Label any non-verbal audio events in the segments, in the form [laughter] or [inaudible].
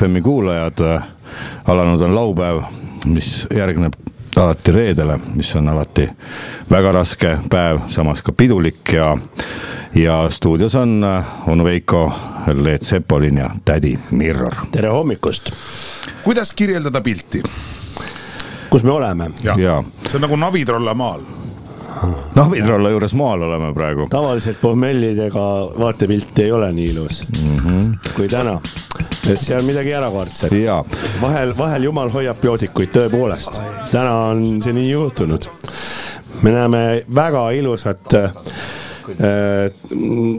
FM-i kuulajad. alanud on laupäev, mis järgneb alati reedele, mis on alati väga raske päev, samas ka pidulik ja, ja stuudios on äh, onu Veiko, Leet Sepolin ja tädi Mirror. tere hommikust, kuidas kirjeldada pilti? kus me oleme? see on nagu Navitrolla maal. [laughs] Nahvitrolla juures maal oleme praegu. tavaliselt pohmellidega vaatepilt ei ole nii ilus mm -hmm. kui täna, et see on midagi erakordset. Vahel, vahel jumal hoiab joodikuid tõepoolest, täna on see nii juhtunud. me näeme väga ilusat äh,,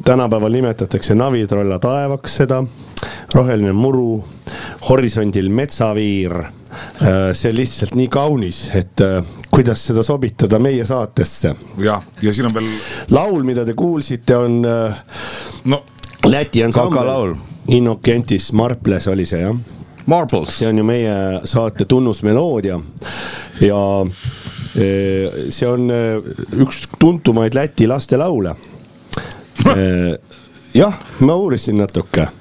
tänapäeval nimetatakse navitrolla taevaks seda, roheline muru, horisondil metsaviir. see on lihtsalt nii kaunis, et äh, kuidas seda sobitada meie saatesse jah, ja siin on veel, laul, mida te kuulsite, on äh, no Läti ansambel Kakalaul.. Innocentis Marples oli see jah, Marbles see on ju meie saate tunnusmeloodia ja see on üks tuntumaid Läti lastelaule. [laughs] jah, ma uurisin natuke, see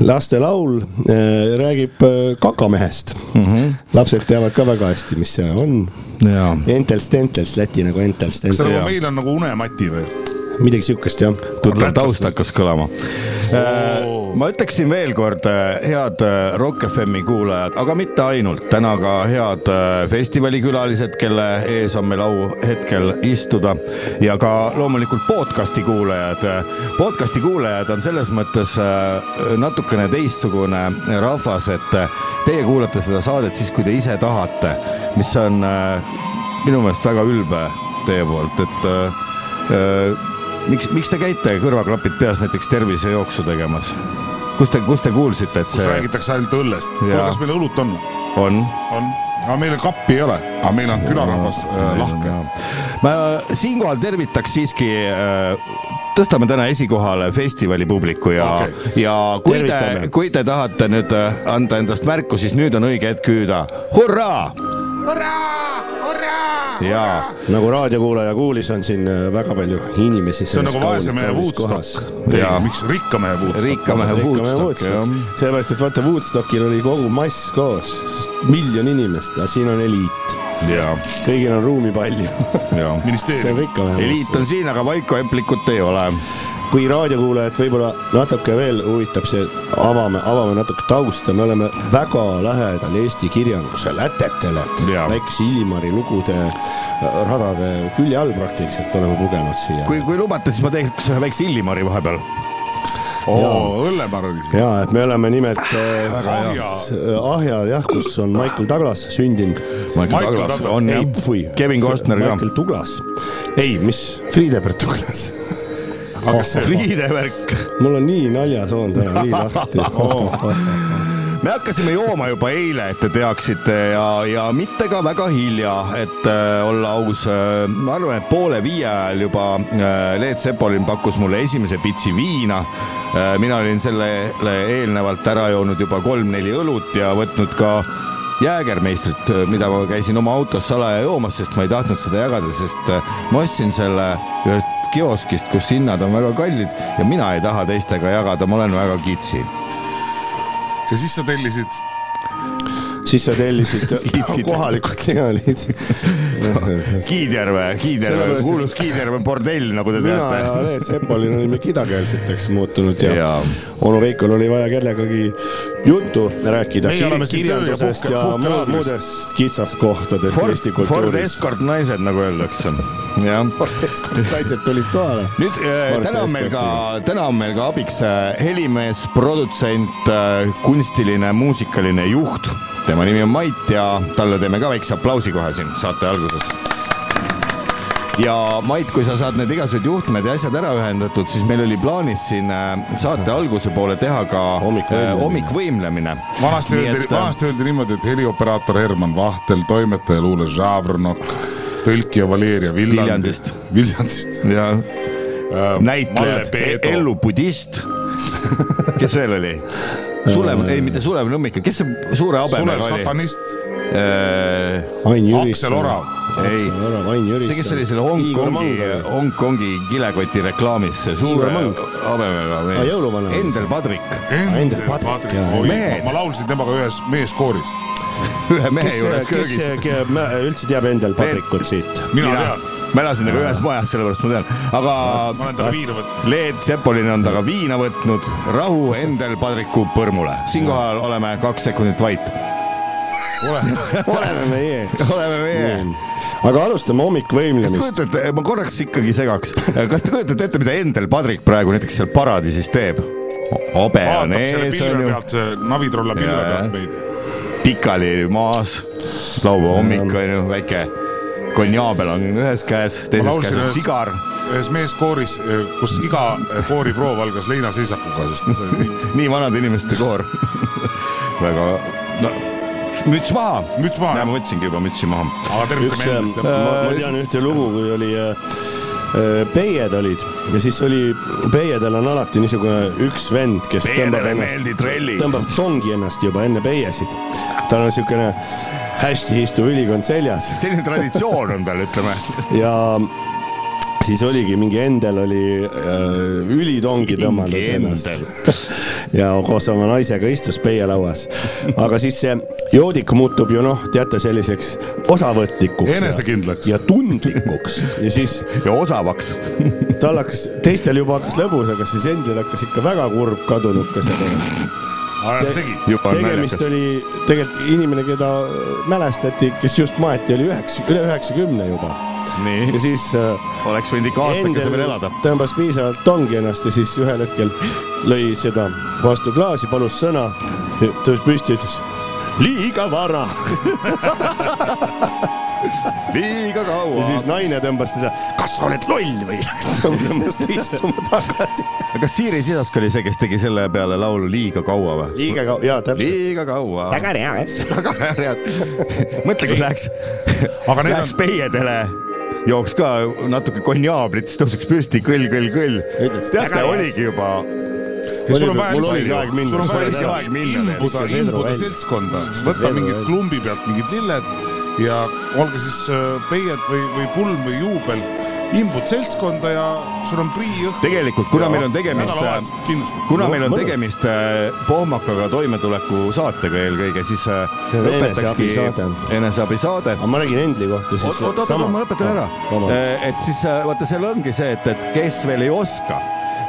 lastelaul eh, räägib eh, kakamehest mm. -hmm. lapsed teavad ka väga hästi, mis see on. ja Entels-Tentels, läti nagu kas see Entels-Tentels nagu. meil on nagu unemati või? Midagi siukest jah. tuttav taust hakkas kõlama. ma ütleksin veel kord, head äh, Rock FM-i kuulajad, aga mitte ainult, täna ka head äh, festivalikülalised, kelle ees on meil au hetkel istuda ja ka loomulikult podcast'i kuulajad. podcast'i kuulajad on selles mõttes äh, natukene teistsugune rahvas, et äh, teie kuulate seda saadet siis, kui te ise tahate, mis on äh, minu meelest väga ülbe teie poolt, et äh, äh, miks, miks te käite kõrvaklapid peas näiteks tervisejooksu tegemas? kus te, kus te kuulsite, et kus see räägitakse ainult õllest. kuule, kas meil õlut on? on? on, aga meil kappi ei ole, aga meil on külarahvas äh, lahke. ma siinkohal tervitaks siiski äh, tõstame täna esikohale festivali publiku ja okay., ja kui te Tervitame., kui te tahate nüüd äh, anda endast märku, siis nüüd on õige hetk hüüda hurraa. Ja nagu raadiokuulaja kuulis, on siin äh, väga palju inimesi. see on nagu vaese mehe Woodstock. ei Jaa., miks rikka mehe Woodstock? rikka mehe Woodstock, jah. sellepärast, et vaata Woodstockil oli kogu mass koos, miljon inimest, aga siin on eliit, ja, kõigil on ruumi palju. ja. see on rikka mehe eliit on siin, aga Vaiko Eplikut ei ole. Kui raadiokuulajat võib-olla natuke veel huvitab see, avame, avame natuke tausta, me oleme väga lähedal Eesti kirjanduse lätetele. Väikese Illimari lugude äh, radade külje all praktiliselt oleme pugenud siia. kui, kui lubate, siis ma teeks ühe väikse Illimari vahepeal. oo, siin. ja, et me oleme nimelt äh, Ahja. Ahja jah, kus on Michael Douglas sündinud. Michael Douglas. On ei jah. Kevin Costner ka. Michael Douglas. ei, mis, Friedebert Douglas. [laughs] aga kas see, Friedevärk. mul on nii naljasoon täna, nii [laughs] lahti me hakkasime jooma juba eile, et te teaksite ja, ja mitte ka väga hilja, et äh, olla aus äh,. ma arvan, et poole viie ajal juba äh, Leet Sepolin pakkus mulle esimese pitsi viina äh,. mina olin sellele eelnevalt ära joonud juba kolm-neli õlut ja võtnud ka jäägermeistrit, mida ma käisin oma autos salaja joomas, sest ma ei tahtnud seda jagada, sest äh, ma ostsin selle ühest kioskist, kus hinnad on väga kallid ja mina ei taha teistega jagada, ma olen väga kitsi. Ja siis sa tellisid, siis sa tellisid [laughs] Litsid. kohalikud lihalid. [laughs] Kiidjärve, Kiidjärve, kuulus Kiidjärve bordell, nagu te mina ja teate. Leet Sepolin olime kidakeelseteks muutunud ja, Jaa. onu Veikol oli vaja kellegagi juttu rääkida ja kirjandusest ja, ja muud- muudest kitsaskohtadest Ford Eesti, Ford kultuuris. Escort naised, nagu öeldakse, jah. naised tulid kohale. nüüd äh, Ford täna on meil ka täna on meil ka abiks äh, helimees, produtsent, kunstiline, muusikaline juht. Tema nimi on Mait ja talle teeme ka väikse aplausi kohe siin saate alguses ja Mait, kui sa saad need igasugused juhtmed ja asjad ära ühendatud, siis meil oli plaanis siin äh, saate alguse poole teha ka Hommikvõimlemine. äh, hommikvõimlemine. vanasti öeldi, äh, vanasti öeldi niimoodi, et helioperaator Herman Vahtel, toimetaja Luule Žavrnok, tõlkija Valeria Villandist Viljandist., Viljandist. ja Malle näitlejad, Ellu Budist. kes veel oli? Sulev, ei mitte Sulev Nõmmik, kes see suure Sulev habemega oli? satanist, Ain Jürisson. Aksel Orav. ei, see, kes oli selle Hongkongi, Hongkongi kilekoti reklaamis, see suure habemega jõuluvana oli Endel. Padrik, Endel Padrik. Mehed. ma laulsin temaga ühes meeskooris, [laughs] ühe mehe kes juures, köögis. kes üldse teab Endel Padrikut siit? mina tean, ma elasin temaga ühes majas, sellepärast ma tean, aga ma olen talle viina võtnud. Leet Sepolin on temaga viina võtnud, rahu Endel Padriku põrmule. siinkohal oleme kaks sekundit vait. [laughs] oleme meie. oleme meie. aga alustame kas te hommikvõimlemist. kujutate, ma korraks ikkagi segaks, kas te kujutate ette, mida Endel Padrik praegu näiteks seal paradiisis teeb? habe on ees, on ju, navitrolla pilve pealt meid. pikali maas, laupäeva hommik on ju, väike konjaabel on ühes käes, teises käes on sigar. ühes meeskooris, kus iga kooriproov algas leinaseisakuga, sest see oli nii [laughs] nii vanade inimeste koor. [laughs] väga, no müts maha. müts maha, ma võtsingi juba mütsi maha. aga tervitame ma, Endrit. ma tean ühte lugu, kui oli äh, äh, peied olid ja siis oli, peiedel on alati niisugune üks vend, kes tõmbab Peedele ei ennast, tõmbab tongi ennast juba enne peiesid. tal on niisugune hästi istuv ülikond seljas selline traditsioon on tal, ütleme. ja siis oligi mingi Endel oli äh, ülitongi tõmmanud ennast ja koos oma naisega istus peielauas. aga siis see joodik muutub ju noh, teate selliseks osavõtlikuks. Enesekindlaks. ja tundlikuks ja siis ja osavaks. tal hakkas, teistel juba hakkas lõbus, aga siis Endel hakkas ikka väga kurb kadunukese pärast. Ajas segi. tegemist oli tegelikult inimene, keda mälestati, kes just maeti, oli üheksa, üle üheksakümne juba ja nii, siis äh, oleks võinud ikka aastakese veel elada. tõmbas piisavalt tongi ennast ja siis ühel hetkel lõi seda vastu klaasi, palus sõna, tõusis püsti ja ütles liiga vara [laughs] liiga ja kaua siis. naine tõmbas teda, kas sa oled loll või? tõmbas ta istuma tagasi. kas Siiri Sisask oli see, kes tegi selle peale laulu Liiga kaua või? liiga kaua, jaa täpselt. liiga kaua. hea, jah. mõtle, kui läheks, [laughs] läheks on- peiedele, jooks ka natuke konjaabrit, siis tõuseks püsti kõll, kõll, kõll. Teate, oligi juba, sul on vaja minna. sul on vaja lihtsalt imbuda, imbuda seltskonda, võtta mingid klumbi pealt mingid lilled ja olge siis äh, peied või, või pulm või juubel, imbud seltskonda ja sul on prii õhtu. tegelikult kuna meil on tegemist, kindlasti. kuna No, meil on mõnus. tegemist äh, pohmakaga toimetuleku saatega eelkõige, siis äh, lõpetakski eneseabisaade. aga ma räägin Endli kohta siis. oot, oot, oot, ma lõpetan ära. et siis äh, vaata, seal ongi see, et, et kes veel ei oska,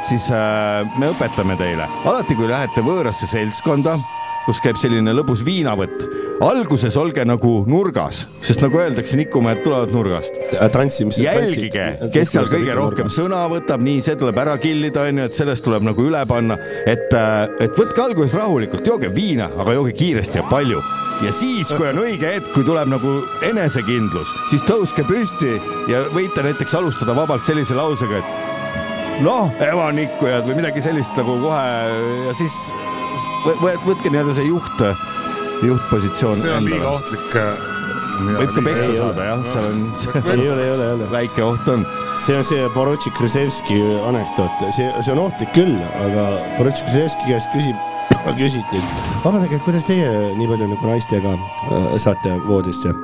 siis äh, me õpetame teile. alati, kui lähete võõrasse seltskonda, kus käib selline lõbus viinavõtt, alguses olge nagu nurgas, sest nagu öeldakse, nikumäed tulevad nurgast. tantsimised. jälgige, kes seal kõige rohkem sõna võtab, nii see tuleb ära killida, onju, et sellest tuleb nagu üle panna, et, et võtke alguses rahulikult, jooge viina, aga jooge kiiresti ja palju. ja siis, kui on õige hetk, kui tuleb nagu enesekindlus, siis tõuske püsti ja võite näiteks alustada vabalt sellise lausega, et noh, evanikkujad või midagi sellist nagu kohe ja siis võ- võ- võtke nii-öelda see juht, juhtpositsioon. see on liiga ohtlik. äh, võib ka peksa saada jah, seal on ei ole, ei ole, ei ole. väike oht on see on see Borutsik Rezevski anekdoot, see, see on ohtlik küll, aga Borutsik Rezevski käest küsib, küsiti, vabandage, et kuidas teie nii palju nagu naistega äh, saate voodisse.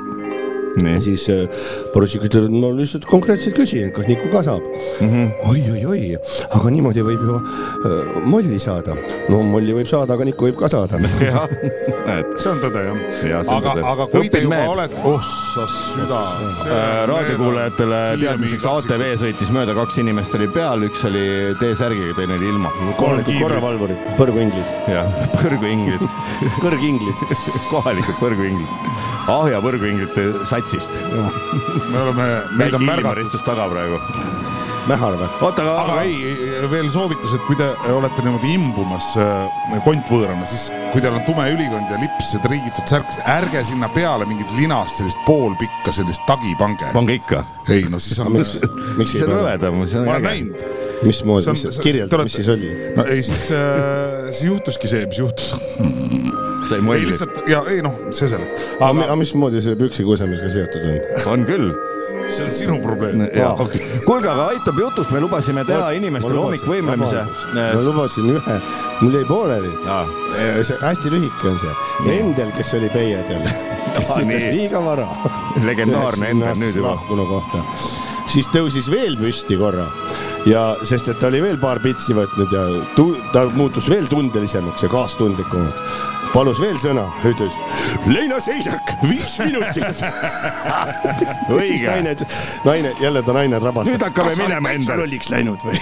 nii. siis äh, Borutsik ütleb, et ma lihtsalt konkreetselt küsin, kas Niku ka saab mm -hmm. oi, oi, oi, aga niimoodi võib ju äh, molli saada. no molli võib saada, aga Niku võib ka saada. [laughs] jah, näed. see on tõde jah on aga aga kui te juba mehed. olete, oh sa süda. Äh, raadiokuulajatele teadmiseks, ATV sõitis mööda, kaks inimest oli peal, üks oli T-särgiga, teine oli ilma. kohalikud korravalvurid, põrguinglid, jah, [laughs] põrguinglid, kõrginglid. kohalikud põrguinglid, ahja põrguinglite satsist. me oleme, meid on märgatud. taga praegu. mähar või? oota, aga, aga ei, veel soovitus, et kui te olete niimoodi imbumas äh, kontvõõrana, siis kui teil on tume ülikond ja lips ja triigitud särk, ärge sinna peale mingit linast sellist poolpikka sellist tagi pange. pange ikka. ei no siis on. miks, miks see ei on rõvedam, see on ma olen äge. näinud. mismoodi, mis see- see, te kirjelda, olete- mis siis oli? no ei, siis äh, siis juhtuski see, mis juhtus. [laughs] sai ei molli, lihtsalt ja ei noh, see selleks. aga aga aga mismoodi see püksikusemisega seotud on? on küll. see on sinu probleem. kuulge, aga aitab jutust, me lubasime teha inimestele hommikvõimlemise. ma lubasin ühe, mul jäi pooleli. Aa. see hästi lühike on see. Endel, kes oli peiedel, [laughs] kes ütles liiga vara. legendaarne Endel nüüd juba. lahkunu kohta. siis tõusis veel püsti korra ja sest, et ta oli veel paar pitsi võtnud ja tu, ta muutus veel tundelisemaks ja kaastundlikumaks. palus veel sõna, ütles leinaseisak, viis minutit. [laughs] õige, naine, naine, jälle ta naine rabastab. Nüüd hakkame minema, Endel. lolliks läinud või?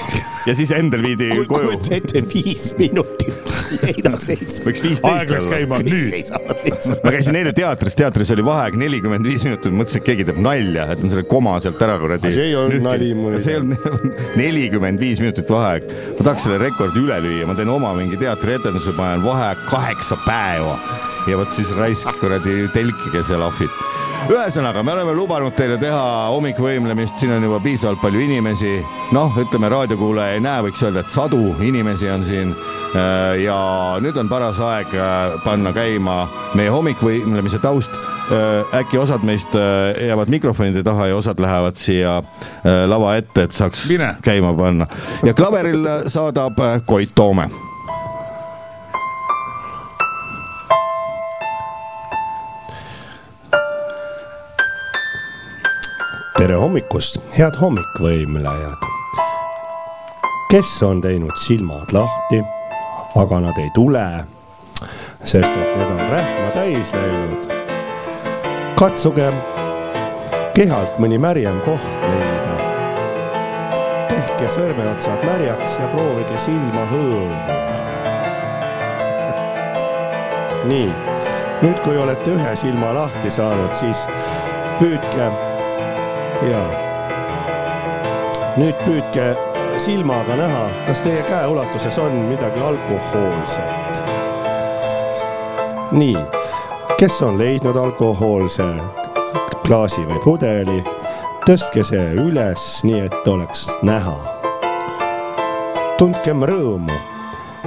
ja siis Endel viidi koju. kujuta ette, viis minutit leinaseisak. võiks viisteist aeg läks olla. käima nüüd. ma käisin eile teatris, teatris oli vaheaeg nelikümmend viis minutit, mõtlesin, et keegi teeb nalja, et on selle koma sealt ära kuradi. See ei olnud nali muidugi. see on [laughs] nelikümmend viis minutit vaheaeg. ma tahaks selle rekordi üle lüüa, ma teen oma mingi teatrietenduse, panen vaheaeg kaheksa päeva ja vot siis raisk kuradi telkige seal ahvid. ühesõnaga, me oleme lubanud teile teha hommikvõimlemist, siin on juba piisavalt palju inimesi, noh, ütleme raadiokuulaja ei näe, võiks öelda, et sadu inimesi on siin. ja nüüd on paras aeg äh, panna käima meie hommikvõimlemise taust. äkki osad meist äh, jäävad mikrofonide taha ja osad lähevad siia äh, lava ette, et saaks Mine. käima panna ja klaveril saadab äh, Koit Toome tere hommikust, head hommikvõimlejad. kes on teinud silmad lahti, aga nad ei tule, sest et need on rähma täis läinud. katsuge kehalt mõni märjem koht leida. tehke sõrmeotsad märjaks ja proovige silma hõõruda. nii, nüüd kui olete ühe silma lahti saanud, siis püüdke ja nüüd püüdke silmaga näha, kas teie käeulatuses on midagi alkohoolset. nii, kes on leidnud alkohoolse klaasi või pudeli, tõstke see üles, nii et oleks näha. tundkem rõõmu,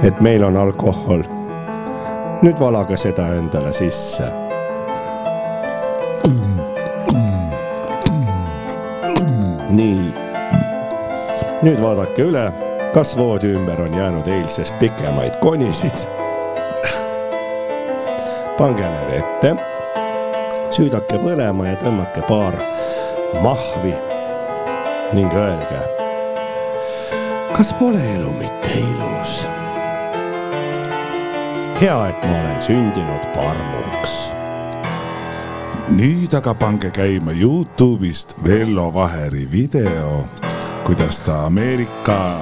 et meil on alkohol. nüüd valage seda endale sisse nii, nüüd vaadake üle, kas voodi ümber on jäänud eilsest pikemaid konisid. pange need ette, süüdake põlema ja tõmmake paar mahvi ning öelge, kas pole elu mitte ilus? hea, et ma olen sündinud parmuks nüüd aga pange käima Youtube'ist Vello Vaheri video, kuidas ta Ameerika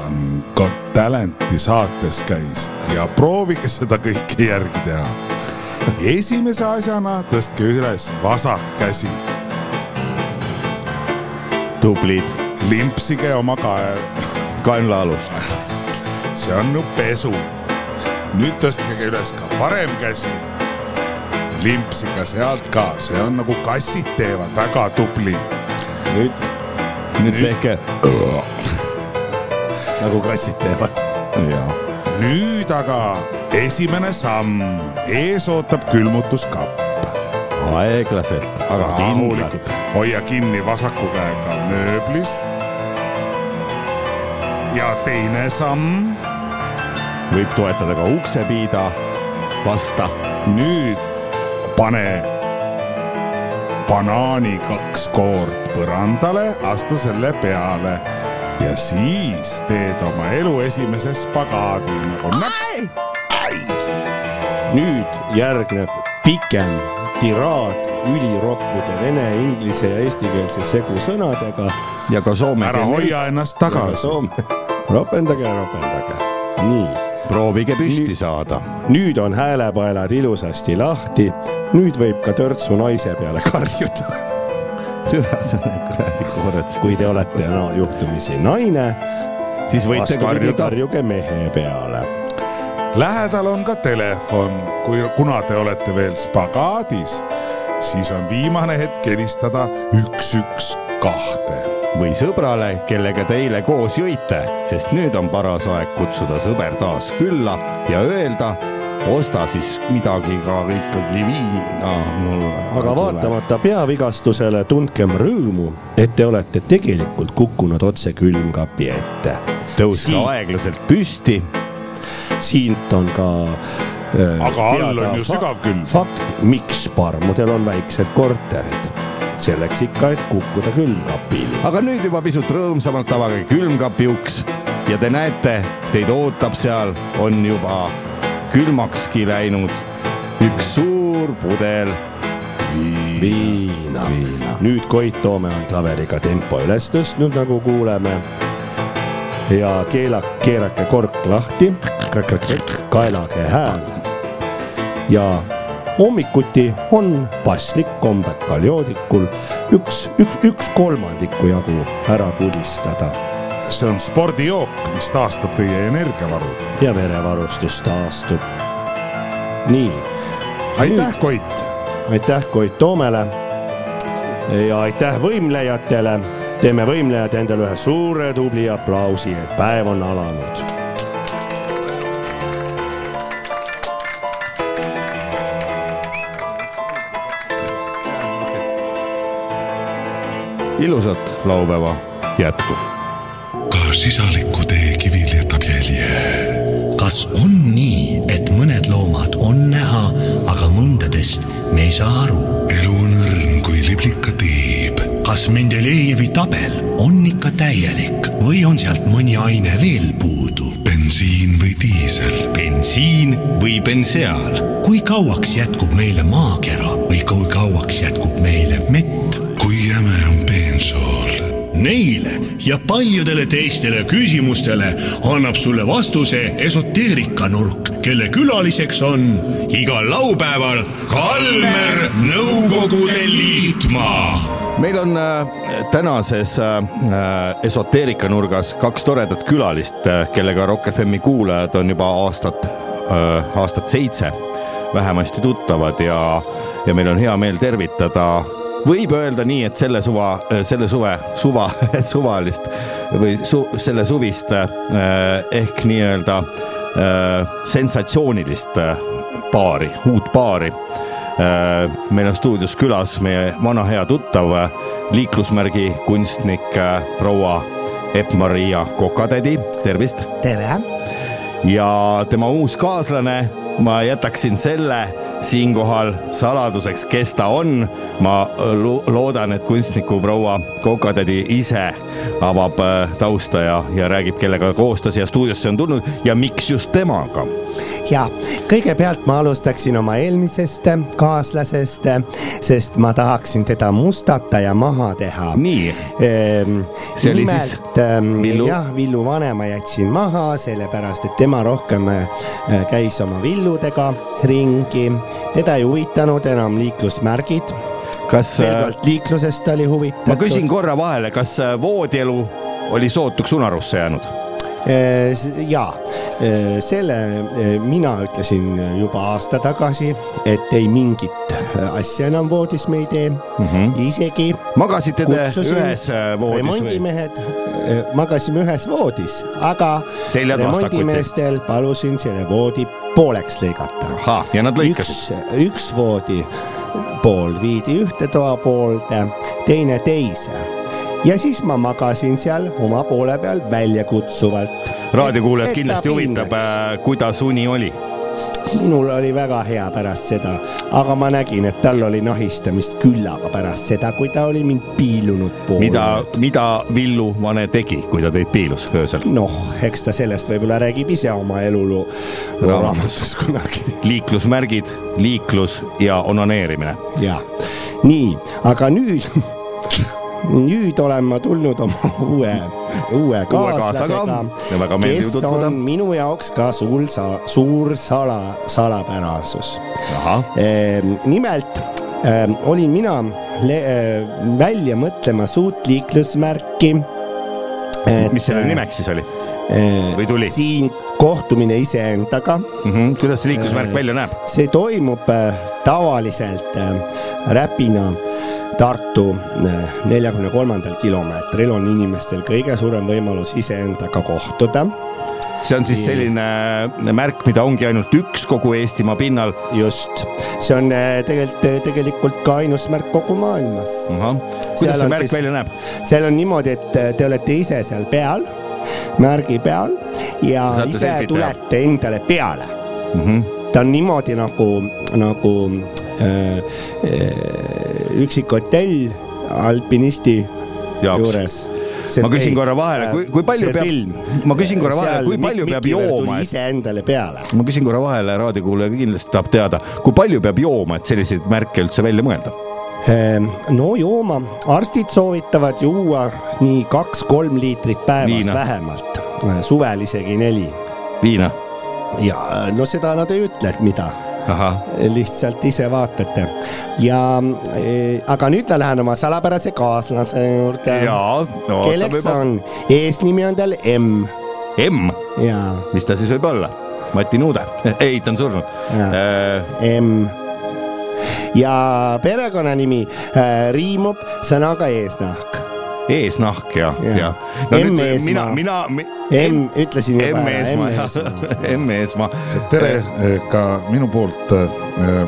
Got Talenti saates käis. Ja proovige seda kõike järgi teha. esimese asjana tõstke üles vasak käsi, tublid, limpsige oma kael, kaenlaalust, see on ju pesu. nüüd tõstke üles ka parem käsi limpsiga sealt ka, see on nagu kassid teevad, väga tubli. nüüd nüüd tehke. [laughs] nagu kassid teevad. nüüd aga esimene samm, ees ootab külmutuskapp. aeglaselt, aga kindlalt. hoia kinni vasaku käega mööblist. ja teine samm, võib toetada ka uksepiida vasta. nüüd pane banaani kaks koort põrandale, astu selle peale ja siis teed oma elu esimese spagaadi nagu naks. nüüd järgneb pikem tiraad üliroppude vene, inglise ja eestikeelse segusõnadega. ja ka soome ära hoia ennast tagasi. ropendage, ropendage, nii proovige püsti Nüüd- saada. nüüd on häälepaelad ilusasti lahti, nüüd võib ka törtsu naise peale karjuda. türa, see on kuradi koorets. kui te olete no, juhtumisi naine, siis võite karjuda. karjuge mehe peale. lähedal on ka telefon, kui, kuna te olete veel spagaadis, siis on viimane hetk helistada üks, üks, kahte. Või sõbrale, kellega te eile koos jõite, sest nüüd on paras aeg kutsuda sõber taas külla ja öelda, osta siis midagi ka ikkagi viina mulle. aga. vaatamata peavigastusele tundkem rõõmu, et te olete tegelikult kukkunud otse külmkapi ette. tõuske Siit- aeglaselt püsti, siit on ka äh, Aga all on ju sügav külm. fakt, miks parmudel on väiksed korterid, selleks ikka, et kukkuda külmkapini. aga nüüd juba pisut rõõmsamalt avage külmkapi uks ja te näete, teid ootab seal, on juba külmakski läinud üks suur pudel viina, Viina.. nüüd Koit Toome on klaveriga tempo üles tõstnud, nagu kuuleme. ja keela, keerake kork lahti, kaelage hääl. ja hommikuti on paslik kombekal joodikul üks, üks, üks kolmandiku jagu ära pulistada see on spordijook, mis taastab teie energiavarud. ja verevarustus taastub. nii. aitäh, Koit. aitäh Koit Toomele ja aitäh võimlejatele. teeme võimlejad endale ühe suure tubli aplausi, et päev on alanud. Ilusat laupäeva jätku. ka sisaliku teekivil jätab jälje. kas on nii, et mõned loomad on näha, aga mõndadest me ei saa aru? elu on õrn kui liblika tiib. kas kas Mendelejevi tabel on ikka täielik või on sealt mõni aine veel puudu? bensiin või diisel, bensiin või benseaal? kui kauaks jätkub meile maakera või kui kauaks jätkub meile mett? bensool, Neile ja paljudele teistele küsimustele annab sulle vastuse esoteerikanurk, kelle külaliseks on igal laupäeval Kalmer Nõukogude Liitmaa meil on äh, tänases äh, äh, esoteerikanurgas kaks toredat külalist, kellega Rock FM-i kuulajad on juba aastat aastat seitse vähemasti tuttavad ja, ja meil on hea meel tervitada võib öelda nii, et selle suva, selle suve, suva, [laughs] suvalist või su, selle suvist äh, ehk nii-öelda äh, sensatsioonilist äh, paari, uut paari. Meil on stuudios külas meie vana hea tuttav liiklusmärgi kunstnik proua Epp-Maria Kokatädi, tervist. tere, ja tema uus kaaslane, ma jätaksin selle siinkohal saladuseks, kes ta on. ma lo- loodan, et kunstniku proua Kokatädi ise avab äh, tausta ja, ja räägib, kellega koos ta siia stuudiosse on tulnud ja miks just temaga ja kõigepealt ma alustaksin oma eelmisest kaaslasest, sest ma tahaksin teda mustata ja maha teha. nii, See oli siis ähm, Villu? jah, Villu vanema jätsin maha, sellepärast et tema rohkem äh, käis oma villudega ringi, teda ei huvitanud enam liiklusmärgid, kas äh, pelgalt liiklusest oli huvitatud. ma küsin korra vahele, kas äh, voodielu oli sootuks unarusse jäänud? Ja selle äh, mina ütlesin juba aasta tagasi, et ei mingit äh, asja enam voodis me ei tee. Mm, -hmm. isegi magasite te ühes äh, voodis remondimehed, magasime ühes voodis, aga remondimeestel palusin selle voodi pooleks lõigata. ja nad lõikas üks, üks voodi pool viidi ühte toa poolde, teine teise ja siis ma magasin seal oma poole peal väljakutsuvalt. raadiokuulajad kindlasti huvitab, kuidas uni oli. minul oli väga hea pärast seda, aga ma nägin, et tal oli nahistamist küllaga pärast seda, kui ta oli mind piilunud poole. mida, mida Villu Vane tegi, kui ta teid piilus öösel? noh, eks ta sellest võib-olla räägib ise oma eluloo loo raamatus kunagi liiklusmärgid, liiklus ja onaneerimine. ja nii, aga nüüd, [laughs] nüüd olen ma tulnud oma [laughs] uue, uue kaaslasega kes tutvuda. on minu jaoks ka suur sa-, suur sala, salapärasus. ahah, nimelt äh, olin mina le- äh, välja mõtlemas uut liiklusmärki. mis selle nimeks siis oli või tuli? siin kohtumine iseendaga mm? -hmm. kuidas see liiklusmärk välja näeb? see toimub äh, tavaliselt äh, Räpina Tartu äh, neljakümne kolmandal kilomeetril on inimestel kõige suurem võimalus iseendaga kohtuda. see on siis selline märk, mida ongi ainult üks kogu Eestimaa pinnal. just, see on äh, tegelikult, tegelikult ka ainus märk kogu maailmas. ahah, Seal kuidas see märk siis- välja näeb? seal on niimoodi, et te olete ise seal peal, märgi peal ja ise tulete endale peale Mm -hmm. ta on niimoodi nagu, nagu üksik hotell alpinisti Jaoks. juures. Ma küsin korra vahele, kui- kui palju peab- ma küsin korra vahele, kui palju peab jooma, et- iseendale peale. ma küsin korra vahele, raadiokuulaja kindlasti tahab teada, kui palju peab jooma, et selliseid märke üldse välja mõelda? Ehm, no jooma, arstid soovitavad juua nii kaks-kolm liitrit päevas Viina. vähemalt, suvel isegi neli viina, ja no seda nad ei ütle, et mida lihtsalt ise vaatate ja eh, aga nüüd ma lähen oma salapärase kaaslase juurde. no kelleks juba. on, eesnimi on tal M M, mis ta siis võib olla? Mati Nuude, [laughs] ei, ta on surnud. Jaa. M ja perekonnanimi äh, riimub sõnaga eesnahk. Eesnahk ja, Jaa. ja. no M. nüüd mina, Eesmaa. mina. M ütlesin juba M Eesmaa M, Eesmaa. tere ka minu poolt.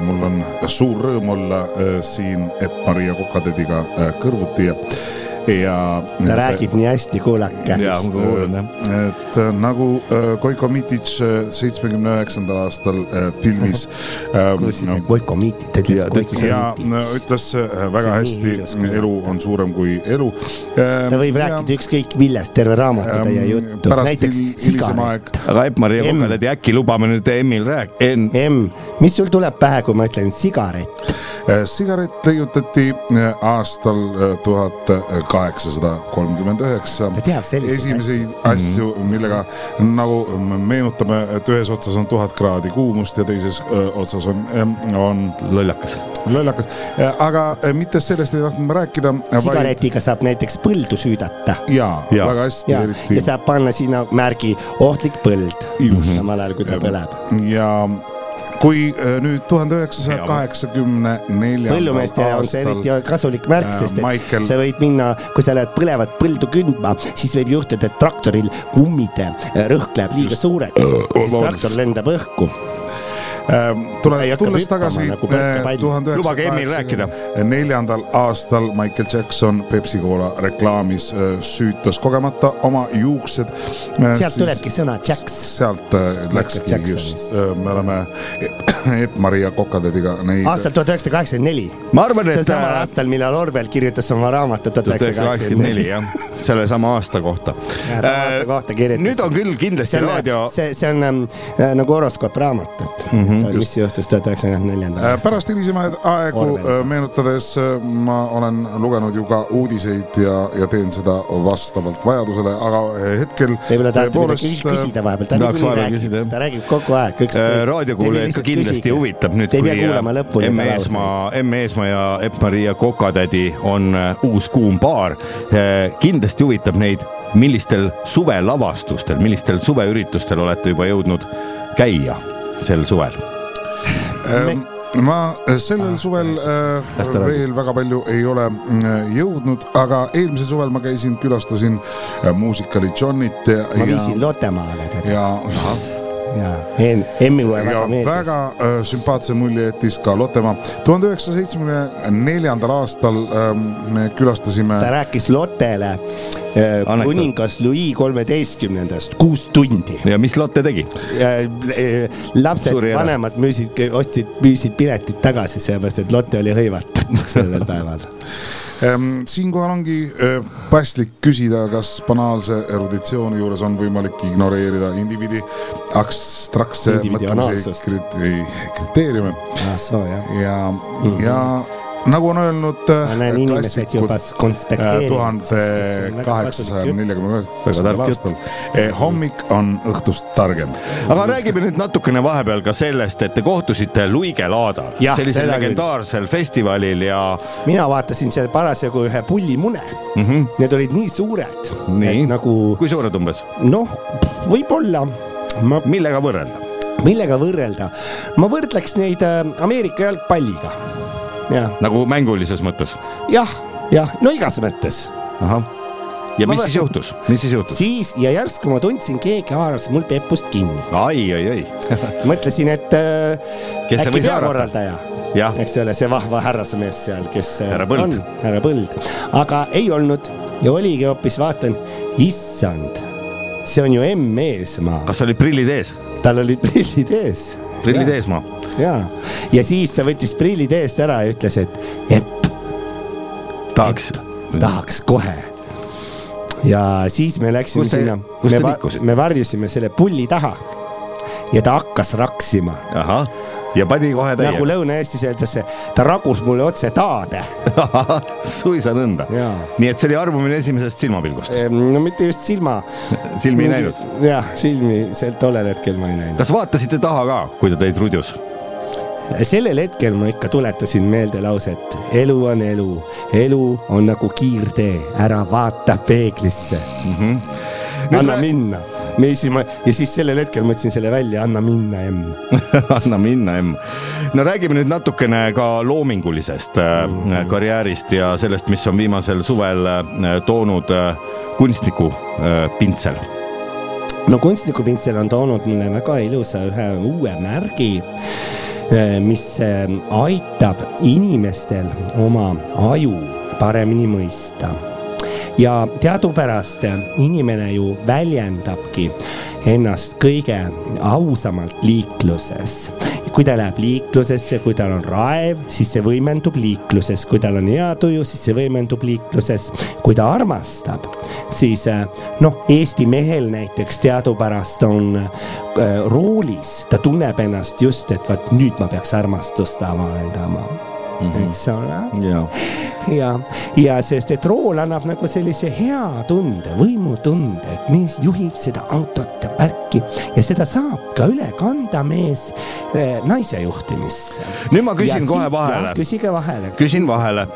mul on suur rõõm olla siin Epp-Maria Kokatädiga kõrvuti ja, ja. ta räägib nii hästi, kuulake. Jah. et äh, nagu äh, Koiko Mitic seitsmekümne üheksandal aastal äh, filmis äh, [laughs] kuulsite, Koiko Miiti, ta ütles Koiko ütles- ja ütles äh, väga hästi elu on suurem kui elu. ta võib rääkida ükskõik millest, terve raamatutäie Ähm, juttu, näiteks sigaret. aga Epp-Maria M. Kokatädi, äkki lubame nüüd Emmil rääk-, En-, M, mis sul tuleb pähe, kui ma ütlen sigaret? Äh, sigaret leiutati äh, aastal tuhat kaheksasada kolmkümmend üheksa Ta teab selliseid esimesi asju, millega nagu me meenutame, et ühes otsas on tuhat kraadi kuumust ja teises öö, otsas on, on lollakas. lollakas. aga äh, mitte sellest ei tahtnud ma rääkida. sigaretiga saab näiteks põldu süüdata jaa ja,, Jaa. väga hästi, ja, eriti ja saab panna sinna märgi ohtlik põld, samal ajal kui ta põleb. ja kui äh, nüüd tuhande üheksasaja kaheksakümne neljandal põllumeestele on see eriti kasulik märk, Äh, sest et Michael- sa võid minna, kui sa lähed põlevat põldu kündma, siis võib juhtuda, et traktoril kummide äh, rõhk läheb liiga suureks, siis traktor lendab õhku. Ei tule, tulles tagasi põrkepall. tuhande üheksasaja neljandal aastal Michael Jackson Pepsi Cola reklaamis äh, süütas kogemata oma juuksed. sealt tulebki sõna Jacks. sealt äh, läkski just, me oleme Epp-Maria Kokatädiga neid. aastal tuhat üheksasada kaheksakümmend neli. ma arvan, see on et samal äh, aastal, millal Orwell kirjutas oma raamatu tuhat üheksasada kaheksakümmend neli jah, sellesama aasta kohta. Sama aasta kohta kirjutas. nüüd on küll kindlasti see on raadio, see, see on ähm, äh, nagu horoskoopraamat, et mm -hmm, mis juhtus tuhat üheksasada neljandal Äh, aastal. pärast hilisemaid aegu Orwell. äh, meenutades äh, ma olen lugenud ju ka uudiseid ja, ja teen seda vastavalt vajadusele, aga hetkel võib-olla tahate midagi küsida vahepeal, ta niikuinii räägib. ta räägib kogu aeg, raadiokuulajaid ka kindlasti huvitab nüüd, kui M. Eesmaa, M Eesmaa ja Epp-Maria Kokatädi on uus kuum paar. kindlasti huvitab neid, millistel suvelavastustel, millistel suveüritustel olete juba jõudnud käia sel suvel? Ähm, ma sellel suvel äh, veel väga palju ei ole mm, jõudnud, aga eelmisel suvel ma käisin, külastasin äh, muusikali Johnit ja, ma viisin Lottemaale teda ja ja En- Emmile ja väga meeldis. väga äh, sümpaatse mulje jättis ka Lottemaa. tuhande üheksasaja seitsmekümne neljandal aastal ähm, me külastasime ta rääkis Lottele äh. Kuningas Louis kolmeteistkümnendast kuus tundi. ja mis Lotte tegi? lapsed Suuri, ära. vanemad müüsid, ostsid, müüsid piletid tagasi, sellepärast et Lotte oli hõivatud [laughs] sellel päeval. Ähm, siinkohal ongi äh, paslik küsida, kas banaalse eruditsiooni juures on võimalik ignoreerida indiviidi abstraktse mõtlemise kriteeriume ah soo jah. ja, ja nagu on öelnud äh, ma näen inimesed juba konspekteerivad. tuhande kaheksasaja neljakümne tark aastal. hommik on õhtust targem. aga räägime nüüd natukene vahepeal ka sellest, et te kohtusite Luige laadal, sellisel legendaarsel festivalil ja mina vaatasin seal parasjagu ühe pullimune mm. -hmm. Need olid nii suured, nii nagu kui suured umbes, noh, võib-olla ma, millega võrrelda? millega võrrelda, ma võrdleks neid äh, Ameerika jalgpalliga. Nagu mängulises mõttes, jah, jah, no igas mõttes. ahah. ja Ma mis siis juhtus, mis siis juhtus? siis ja järsku ma tundsin, keegi haaras mul pepust kinni. ai, ai, ai, [laughs] mõtlesin, et äh, Kes äkki peakorraldaja, jah, eks ole, see vahva härrasmees seal, kes äh, Härra Põld. on, härra Põld, aga ei olnud. Ja oligi hoopis, vaatan, issand, see on ju M Eesmaa, kas olid prillid ees, tal olid prillid ees prillid Jaa. eesmaa? ja, ja siis ta võttis prillid eest ära ja ütles, et Epp, tahaks, tahaks kohe. ja siis me läksime Kus te- sinna, me, liikusite? me varjusime selle pulli taha ja ta hakkas raksima ja pani kohe nagu täiega, Lõuna-Eestis öeldakse, ta ragus mulle otse taade. [laughs] suisa nõnda nii et see oli armumine esimesest silmapilgust, no mitte just silma. silmi ei näinud. jah, silmi sel tollel hetkel ma ei näinud. kas vaatasite taha ka, kui ta teid rudjus? sellel hetkel ma ikka tuletasin meelde lauset, elu on elu, elu on nagu kiirtee, ära vaata peeglisse mm. -hmm. anna rää- minna. Siis ma, ja siis sellel hetkel ma ütlesin selle välja, anna minna, emm. anna minna, Emm. no räägime nüüd natukene ka loomingulisest äh, karjäärist ja sellest, mis on viimasel suvel äh, toonud äh, kunstniku pintsel. no kunstnikupinsel on toonud mulle väga ilusa ühe uue märgi, mis aitab inimestel oma aju paremini mõista. Ja teadupärast inimene ju väljendabki ennast kõige ausamalt liikluses. kui ta läheb liiklusesse, kui tal on raev, siis see võimendub liikluses, kui tal on hea tuju, siis see võimendub liikluses. kui ta armastab, siis äh, noh, Eesti mehel näiteks teadupärast on äh, roolis, ta tunneb ennast just, et vot nüüd ma peaks armastust avaldama mm, -hmm. eks ole ja ja, ja sest, et rool annab nagu sellise hea tunde, võimutunde, et mees juhib seda autot ja värki ja seda saab ka üle kanda mees eh, naise juhtimisse. nüüd ma küsin Ja kohe vahele küsige vahele. küsin vahele.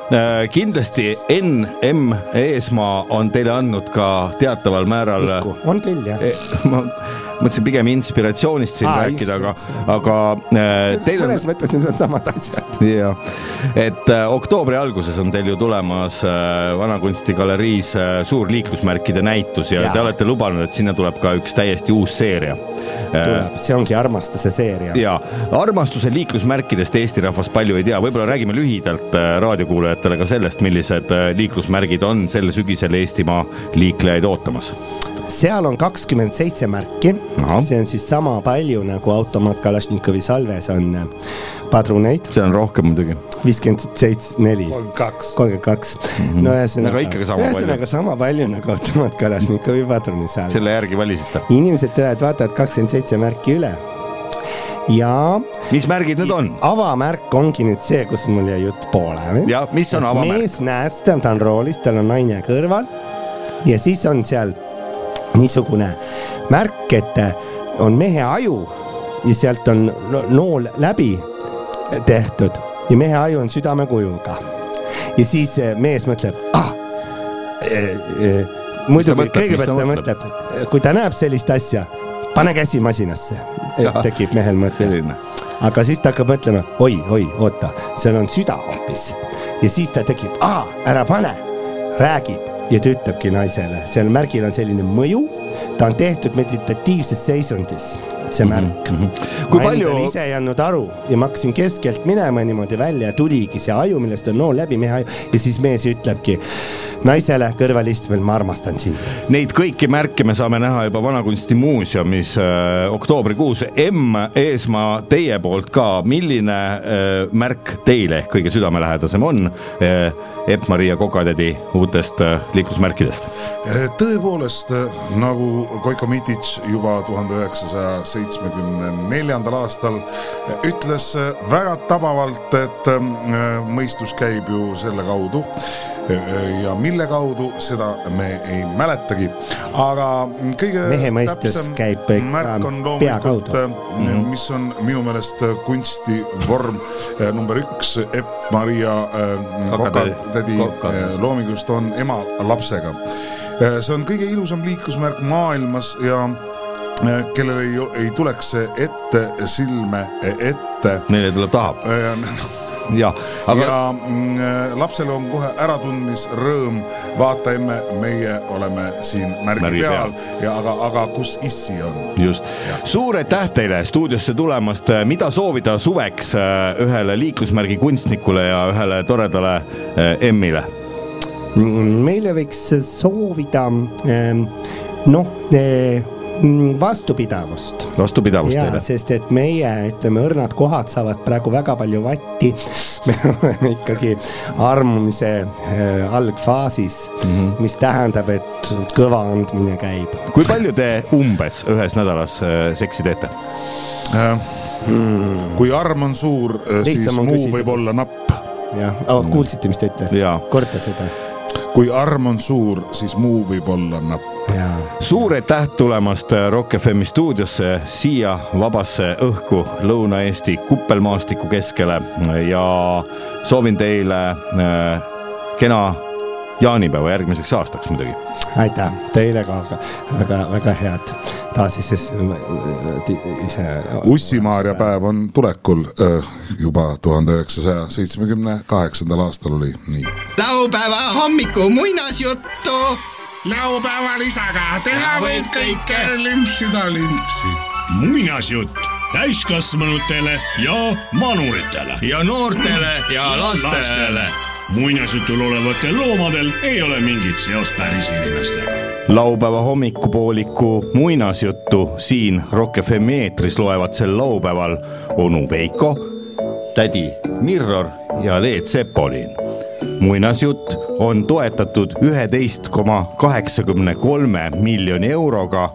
kindlasti NM Eesmaa on teile andnud ka teataval määral. on küll jah. ma mõtlesin pigem inspiratsioonist siin Aa, rääkida, aga, aga äh, teil on mõnes mõttes need on samad asjad. jah, et äh, oktoobri alguses on teil ju tulemas äh, Vanakunstigaleriis äh, suur liiklusmärkide näitus ja, ja te olete lubanud, et sinna tuleb ka üks täiesti uus seeria. tuleb, see ongi armastuse seeria. ja armastuse liiklusmärkidest Eesti rahvas palju ei tea, võib-olla räägime lühidalt äh, raadiokuulajatele ka sellest, millised äh, liiklusmärgid on sel sügisel Eestimaa liiklejaid ootamas. Seal on kakskümmend seitse märki, see on siis sama palju nagu automaat Kalašnikovi salves on äh, padruneid. see on rohkem muidugi. viiskümmend seitse, neli. kolmkümmend kaks. kolmkümmend kaks. no ühesõnaga. Aga ikkagi sama palju. ühesõnaga sama palju nagu automaat Kalašnikovi padruni salves. selle järgi valisite. inimesed tulevad, vaatavad kakskümmend seitse märki üle. ja. mis märgid need on? avamärk ongi nüüd see, kus mul jäi jutt pooleli. ja mis on avamärk? mees näeb seda, ta on roolis, tal on naine kõrval ja siis on seal niisugune märk, et on mehe aju ja sealt on no- nool läbi tehtud ja mehe aju on südamekujuga. ja siis eh, mees mõtleb ah,. muidugi mõtleb, mis ta kõigepealt ta mõtleb? kui ta näeb sellist asja, pane käsi masinasse, tekib mehel mõte aga siis ta hakkab mõtlema oi, oi, oota, seal on süda hoopis ja siis ta tekib, ära pane, räägib ja ta ütlebki naisele, seal märgil on selline mõju, ta on tehtud meditatiivses seisundis, see märk mm. -hmm. Kui ma palju- endale ise ei andnud aru ja ma hakkasin keskelt minema niimoodi välja ja tuligi see aju, millest on nool läbi mehe aju ja siis mees ütlebki naisele kõrvalistmel, ma armastan sind. Neid kõiki märke me saame näha juba Vanakunstimuuseumis äh, oktoobrikuus. M Eesmaa, teie poolt ka, milline äh, märk teile ehk kõige südamelähedasem on äh, Epp-Maria Kokatädi uutest äh, liiklusmärkidest? tõepoolest, nagu Koiko Mitic juba tuhande üheksasaja seitsmekümne neljandal aastal ütles väga tabavalt, et äh, mõistus käib ju selle kaudu ja mille kaudu, seda me ei mäletagi, aga kõige Mehe mõistus täpsem märk on pea loomulikult kaudu., mm. mis on minu meelest kunstivorm eh, number üks, Epp-Maria Kokatädi- Kokatädi Koka- loomingust on ema lapsega. see on kõige ilusam liiklusmärk maailmas ja kellel ei, ei tuleks ette silme ette. Neile tuleb taha. ja, aga ja mm, äh, lapsel on kohe äratundmisrõõm, vaata emme, meie oleme siin märgi, Märgi peal. peal ja aga, aga kus issi on? just, suur aitäh teile stuudiosse tulemast, mida soovida suveks ühele liiklusmärgi kunstnikule ja ühele toredale Emmile? meile võiks soovida noh, vastupidavust vastupidavust ja teile. sest et meie ütleme, õrnad kohad saavad praegu väga palju vatti. [laughs] me oleme ikkagi armumise äh, algfaasis mm, -hmm. mis tähendab, et kõva andmine käib. kui palju te umbes ühes nädalas äh, seksi teete? kui arm on suur, siis Lihtsam on muu küsida. võib olla napp. jah, aga kuulsite, mis ta ütles korda seda. kui arm on suur, siis muu võib olla napp. Suur aitäh tulemast Rock FM stuudiosse siia vabasse õhku Lõuna-Eesti kuppelmaastiku keskele ja soovin teile äh, kena jaanipäeva järgmiseks aastaks muidugi. aitäh teile ka väga-väga head taasises ise. Ussi-Maarja päev on tulekul äh, juba tuhande üheksasaja seitsmekümne kaheksandal aastal oli nii. laupäeva hommiku muinasjuttu. Laupäeval isaga teha võib kõike, limpsida limpsi. muinasjutt täiskasvanutele ja manuritele. ja noortele ja lastele muinasjutul olevatel loomadel ei ole mingit seost päris inimestega laupäeva hommikupooliku muinasjuttu siin Rock FM-i eetris loevad sel laupäeval onu Veiko, tädi Mirror ja Leet Sepolin. muinasjutt on toetatud üheteist koma kaheksakümne kolme miljoni euroga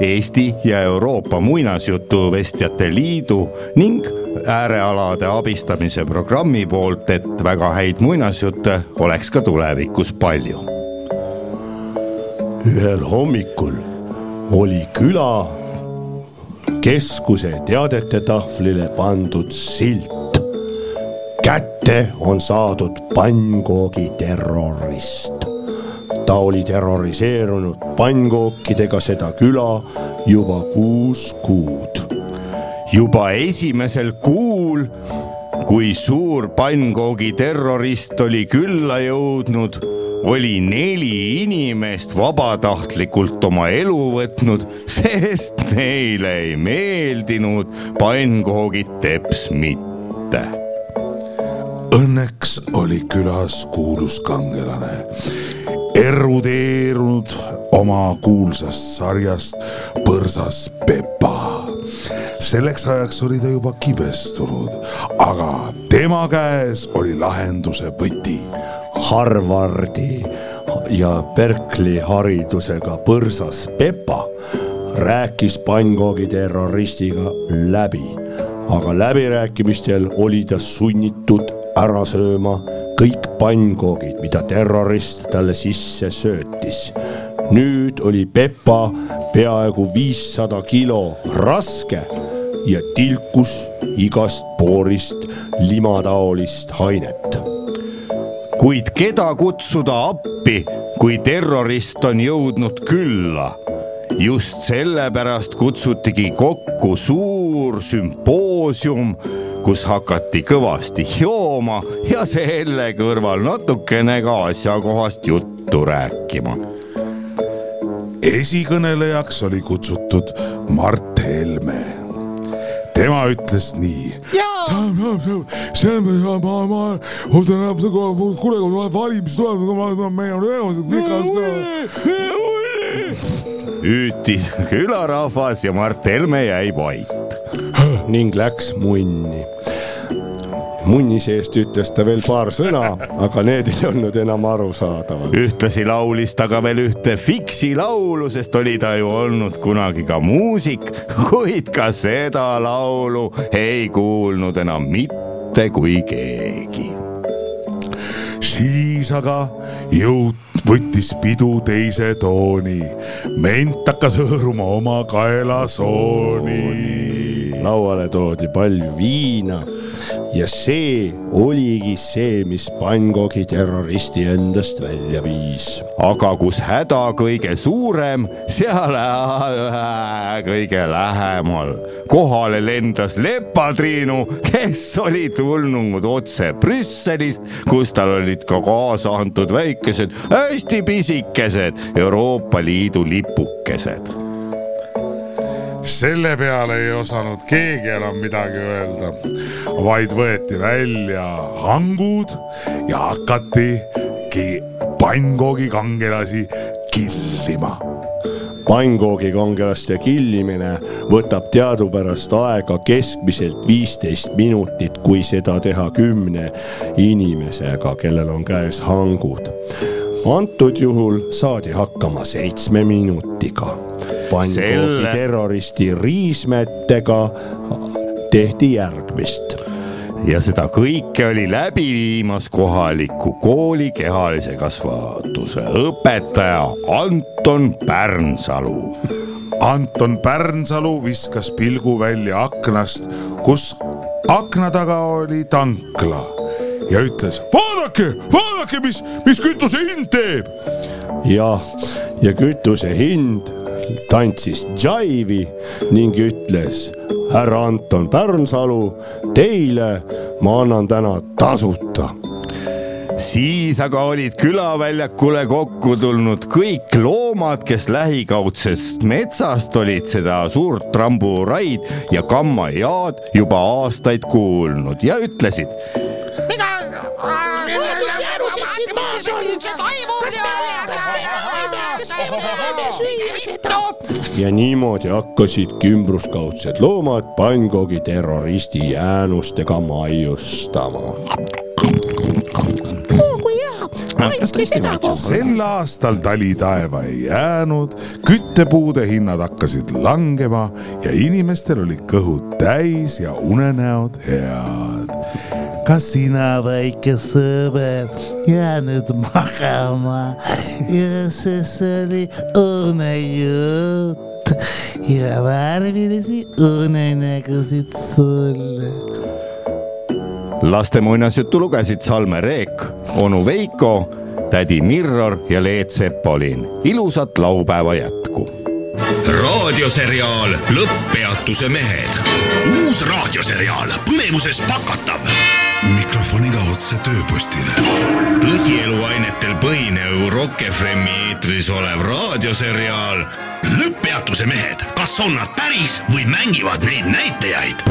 Eesti ja Euroopa Muinasjutuvestjate Liidu ning äärealade abistamise programmi poolt, et väga häid muinasjutte oleks ka tulevikus palju ühel hommikul oli küla keskuse teadete tahvlile pandud silt. Kätte on saadud pannkoogi terrorist. ta oli terroriseerunud pannkookidega seda küla juba kuus kuud. juba esimesel kuul, kui suur pannkoogi terrorist oli külla jõudnud oli neli inimest vabatahtlikult oma elu võtnud, sest neile ei meeldinud pannkoogid teps mitte. Õnneks oli külas kuulus kangelane, erudeerunud oma kuulsast sarjast Põrsas Pepa selleks ajaks oli ta juba kibestunud, aga tema käes oli lahenduse võti. Harvardi ja Berkeley haridusega põrsas Pepa rääkis pannkoogi terroristiga läbi, aga läbirääkimistel oli ta sunnitud ära sööma kõik pannkoogid, mida terrorist talle sisse söötis. nüüd oli Pepa peaaegu viissada kilo raske ja tilkus igast poorist limataolist ainet kuid keda kutsuda appi, kui terrorist on jõudnud külla? just sellepärast kutsutigi kokku suur sümpoosium, kus hakati kõvasti jooma ja selle kõrval natukene ka asjakohast juttu rääkima. esikõnelejaks oli kutsutud Mart Helme. tema ütles nii see on, ma, ma, ma, kuule, kui valimised tulevad, meil on üleval, hüüdis külarahvas ja Mart Helme jäi vait. Ning läks munni munni seest ütles ta veel paar sõna, aga need ei olnud enam arusaadavad. ühtlasi laulis ta ka veel ühte Fiksi laulu, sest oli ta ju olnud kunagi ka muusik, kuid ka seda laulu ei kuulnud enam mitte kui keegi. siis aga jõud võttis pidu teise tooni, ment hakkas hõõruma oma kaelasooni. Lauale toodi palju viina. Ja see oligi see, mis pannkoogi terroristi endast välja viis. aga kus häda kõige suurem, seal äh, kõige lähemal. Kohale lendas Lepatriinu, kes oli tulnud otse Brüsselist, kus tal olid ka kaasa antud väikesed, hästi pisikesed Euroopa Liidu lipukesed selle peale ei osanud keegi enam midagi öelda, vaid võeti välja hangud ja hakatigi pannkoogi kangelasi killima pannkoogi kangelaste killimine võtab teadupärast aega keskmiselt viisteist minutit, kui seda teha kümne inimesega, kellel on käes hangud. antud juhul saadi hakkama seitsme minutiga pannkoogi terroristi riismetega tehti järgmist ja seda kõike oli läbi viimas kohaliku kooli kehalise kasvatuse õpetaja Anton Pärnsalu. Anton Pärnsalu viskas pilgu välja aknast, kus akna taga oli tankla ja ütles vaadake, vaadake, mis, mis kütuse hind teeb. jah, ja kütuse hind tantsis džaivi ning ütles härra Anton Pärnsalu, teile ma annan täna tasuta siis aga olid külaväljakule kokku tulnud kõik loomad, kes lähikaudsest metsast olid seda suurt tramburaid ja kammajad juba aastaid kuulnud ja ütlesid. mida? siin see toimub ja niimoodi hakkasidki ümbruskaudsed loomad Bangkoki terroristi jäänustega maiustama. sel aastal tali taeva ei jäänud, küttepuude hinnad hakkasid langema ja inimestel olid kõhud täis ja unenäod head. Kas sina, väike sõber, jää nüüd magama ja sest see oli õnnejutt ja värvilisi unenägusid sulle. laste muinasjuttu lugesid Salme Reek, onu Veiko, tädi Mirror ja Leet Sepolin. ilusat laupäeva jätku. raadioseriaal Lõpppeatuse mehed. uus raadioseriaal põnevuses pakatav. Mikrofoniga otse tööpostile. tõsieluainetel põhinev Rock FM-i eetris olev raadioseriaal Lõpppeatuse mehed, kas on nad päris või mängivad neid näitajaid?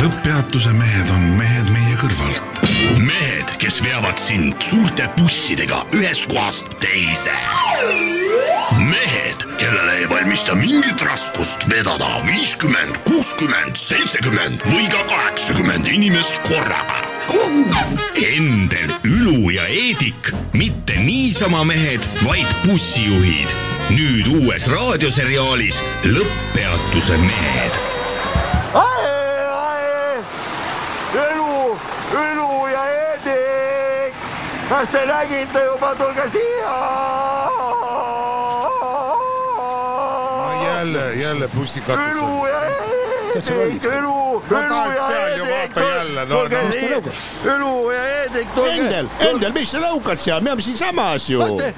lõpppeatuse mehed on mehed meie kõrvalt. mehed, kes veavad sind suurte bussidega ühest kohast teise. mehed, kellele ei valmista mingit raskust vedada viiskümmend, kuuskümmend, seitsekümmend või ka kaheksakümmend inimest korraga. Endel, Ülu ja Eedik, mitte niisama mehed, vaid bussijuhid. nüüd uues raadioseriaalis Lõpppeatuse mehed Ülu, Ülu ja Eedik, kas te nägite juba, tulge siia. jälle, jälle tahad ja seal ju Eedik, vaata jälle, no, no. Eedik, tulge. Endel, Endel, mis sa lõukad seal, me oleme siinsamas ju. Kas te-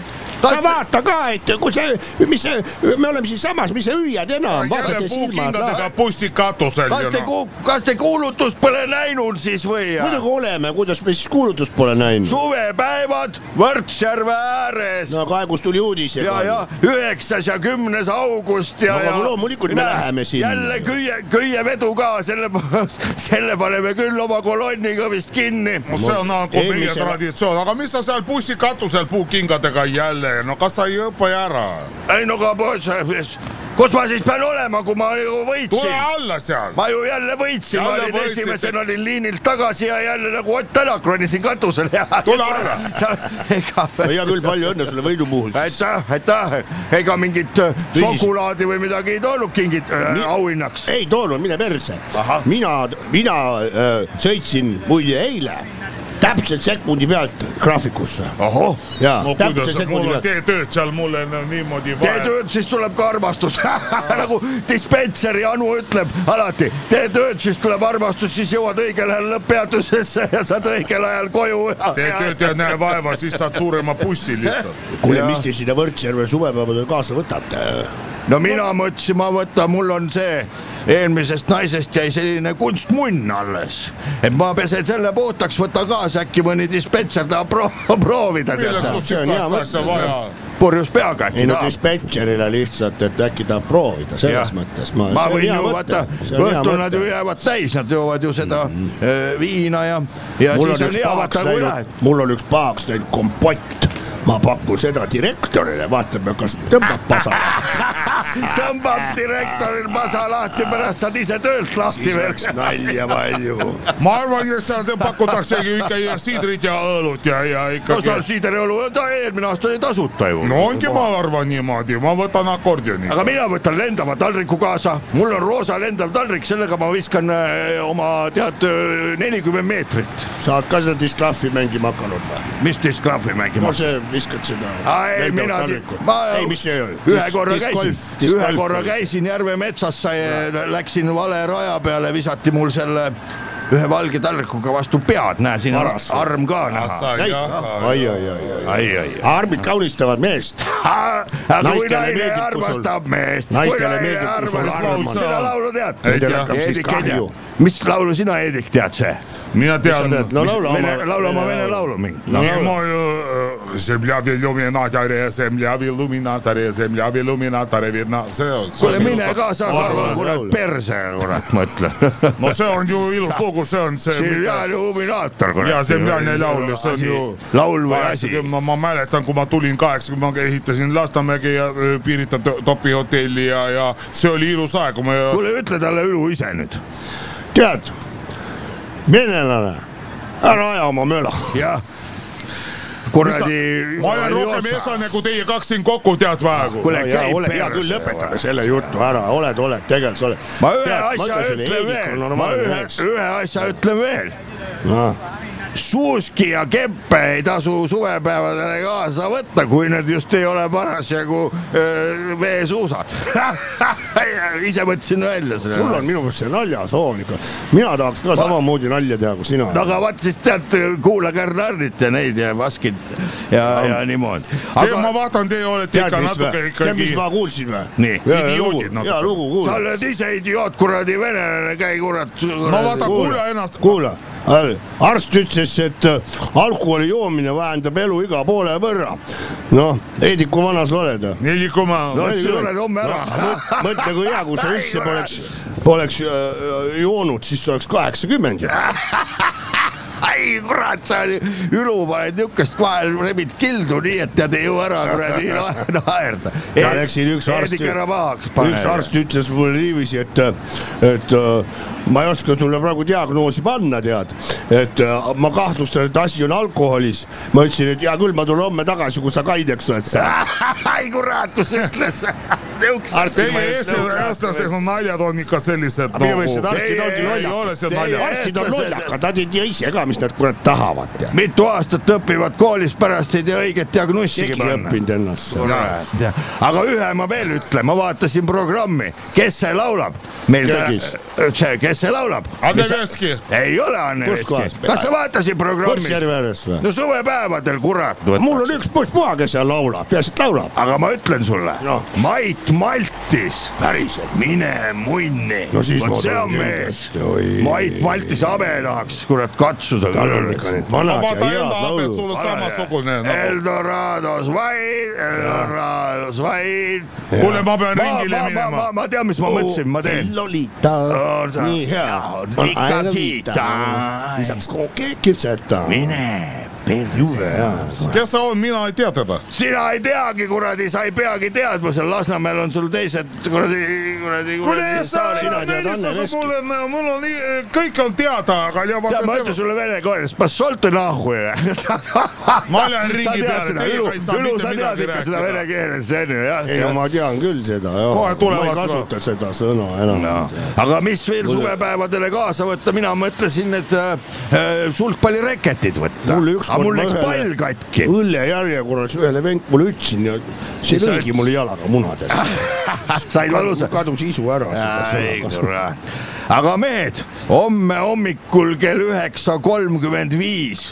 sa vaata ka, et kui see, mis see, me oleme siinsamas, mis sa hüüad enam, puukindadega. bussikatusel kas te kas te kuulutust pole näinud siis või? muidugi oleme, kuidas me siis kuulutust pole näinud? suvepäevad Võrtsjärve ääres no kaegus tuli uudis. ja, ja üheksas ja kümnes august ja, No loomulikult me läheme sinna. jälle köie, köievedu ka, selle, selle paneme küll oma kolonniga vist kinni. see on nagu meie traditsioon, aga mis sa seal bussikatusel puukingadega jälle, no kas sa ei õpi ära? ei no aga poiss, kus ma siis pean olema, kui ma ju tule võitsin? alla seal. ma ju jälle võitsin, ma olin võitsid. esimesena olin liinilt tagasi ja jälle nagu Ott Tänak ronisin katusele [laughs] ja. Tule alla. ega hea küll, palju õnne sulle võidu puhul. aitäh, aitäh, ega mingit äh, šokolaadi või midagi ei toonud kingit äh, auhinnaks. ei toonud, mine perse mina, mina äh, sõitsin muide eile täpselt sekundi pealt graafikusse. ohoh, ja no täpselt sekundi pealt. tee tööd seal mulle no, niimoodi tee vaja. tööd, siis tuleb ka armastus [laughs] nagu dispenseri Anu ütleb alati, tee tööd, siis tuleb armastus, siis jõuad õigel ajal lõpppeatusesse ja saad õigel ajal koju. tee tööd ja näe vaeva, siis saad suurema bussi lihtsalt. kuule, mis te sinna Võrtsjärve suvepäevadel kaasa võtate? no mina mõtlesin, ma võtan, mul on see eelmisest naisest jäi selline kunstmunn alles, et ma pesen selle puhtaks, võtan kaasa, äkki mõni dispenser tahab pro [laughs] proovida, milleks sul sihukest asja vaja? purjus peaga äkki ei no tahab. dispetšerile lihtsalt, et äkki tahab proovida, selles Jah. mõttes. ma võin ju vaata, õhtul nad ju jäävad täis, nad joovad ju seda mm -hmm. viina ja, ja mul siis on hea vaata, kui lähed mul on üks pahaks läinud kompott. ma pakun seda direktorile, vaatame, kas tõmbab pasa. [laughs] tõmbab direktoril masa lahti, pärast saad ise töölt lahti siis veel. oleks nalja palju. ma arvan, et seal pakutaksegi ikka siidrit ja õlut ja, ja no seal ikkagi. siideriõlu, ta eelmine aasta oli tasuta ju. no ongi, ma arvan niimoodi, ma võtan akordioni. aga mina võtan lendava taldriku kaasa, mul on roosa lendav taldrik, sellega ma viskan äh, oma tead nelikümmend meetrit. sa oled ka seda disklahvi mängima hakanud või? mis disklahvi mängima no? see viskad seda. ei, mina, ma ei, mis see oli? ühe korra käisin, ühe korra käisin Järve metsas, läksin vale raja peale, visati mul selle ühe valge taldrikuga vastu pead, näe, siin on arm ka näha. ai, ai, ai, ai. armid kaunistavad meest. aga kui Naistele naine meeldib, kui sul- armastab meest, Naistele meeldib, kui sul arm on- seda laulu tead? Mis laulu sina, Heidik, tead see? mina tean. no laula oma, laula oma vene laulu mingi no,. nii mul äh, Zemljavi luminatare, Zemljavi luminatare, Zemljavi luminatare vinna, see on. kuule mine ka sa, Karvo, kurat perse, kurat, ma ütlen. [laughs] no see on ju ilus lugu, see on see. Zemljavi luminaator, kurat. ja Zemljani laul, see on ju. laul või asi. ma mäletan, kui ma tulin kaheksakümne, ma ehitasin Lasnamäge ja äh, Pirita Topi hotelli ja, ja see oli ilus aeg, kui me. kuule ütle talle ilu ise nüüd. tead venelane, ära aja oma möla. jah, kuradi. ma olen rohkem eestlane kui teie kaks siin kokku, tead praegu. kuule, ole hea küll, lõpetage selle jutu ära, oled, oled, tegelikult oled. ma ühe asja ütlen veel, ma ühe, ühe asja ütlen veel. Suuski ja keppe ei tasu suvepäevadele kaasa võtta, kui need just ei ole parasjagu veesuusad. [laughs] ise mõtlesin välja sul selle. on minu meelest see naljasoov ikka, mina tahaks ka samamoodi nalja teha kui sina. no aga vaat siis tead, kuula Kärnarnit ja neid ja Vaskit ja, ja niimoodi. Teie, ma vaatan, teie olete ikka natuke tead, ikkagi mis. ma kuulsin või? nii, idioodid natuke. hea lugu, sa kuula. oled ise idioot, kuradi venelane, käi kurat. ma vaatan, kuula ennast. kuula, arst ütles, et äh, alkoholi joomine vähendab eluiga poole võrra. noh, Heidiku vanas oled või? neli koma. no siis oled homme ära. [laughs] mõtle, kui hea, kui sa üldse poleks, poleks äh, joonud, siis oleks kaheksakümmend ju. [laughs] ai kurat, sa Ülu paned niukest vahel, rebid kildu nii, et tead ei jõua ära kuradi [laughs] naer- naerda. Ja läksin üks arst- Heidik üks arst ütles mulle niiviisi, et, et äh, ma ei oska sulle praegu diagnoosi panna, tead, et äh, ma kahtlustan, et asi on alkoholis. ma ütlesin, et hea küll, ma tulen homme tagasi, kui sa kaineks oled. [laughs] ai kurat, kus ütles. [laughs] Teie eestlased on naljad on ikka sellised. Minu meelest need arstid ongi lollakad. arstid on lollakad, nad ei tea ise ka, mis nad kurat tahavad. mitu aastat õpivad koolis, pärast ei tea õiget diagnossigi panna. õppinud ennast. aga ühe ma veel ütlen, ma vaatasin programmi, kes see laulab. meil see, kes see laulab? Anne Veski. ei ole Anne? Veski. kas sa vaatasid programmi? Võrtsjärve ääres või? no suvepäevadel, kurat. mul on üks pusspuha, kes seal laulab, peaasi, et laulab. aga ma ütlen sulle Noh. Mait Maltis, päriselt, mine munni No vot see on mees. Mait Maltis habe tahaks kurat katsuda. tal on ikka need vanad ja head laulud. sul on samasugune nagu. Eldorados vaid, Eldorados vaid. kuule, ma pean ma, ringile ma, ma, minema ma, tean, mis ma mõtlesin, ma teen. Lolita nii ihan. On rikka kiittää. Lisäksi kokee kypsettä. Minä mine perse. kes see on, mina ei tea teda. sina ei teagi, kuradi, sa ei peagi teadma, seal Lasnamäel on sul teised kuradi, kuradi, kuule kuradi, sa Anne Veski. mulle, mul on, kõik on teada, aga ja tead, ma ütlen sulle vene keeles, passolta nahhu. [laughs] Ma lähen ringi peale, teie Ülu ka ei, saa mitte sa tead midagi ikka seda rääkida. vene keeles, onju, jah ei no ma tean küll seda, Kohe jah. tulevad ma ei ka. kasuta seda sõna enam no.. aga mis veel suvepäevadele kaasa võtta, mina mõtlesin, et äh, sulgpallireketid võtta. Mul üks aga mul läks ühele- pall katki. õllejärjekorras ühele venkule ütlesin ja see lõigi mulle jalaga munadesse. [laughs] said valusa? kadus isu ära ei kurat, aga mehed, homme hommikul kell üheksa kolmkümmend viis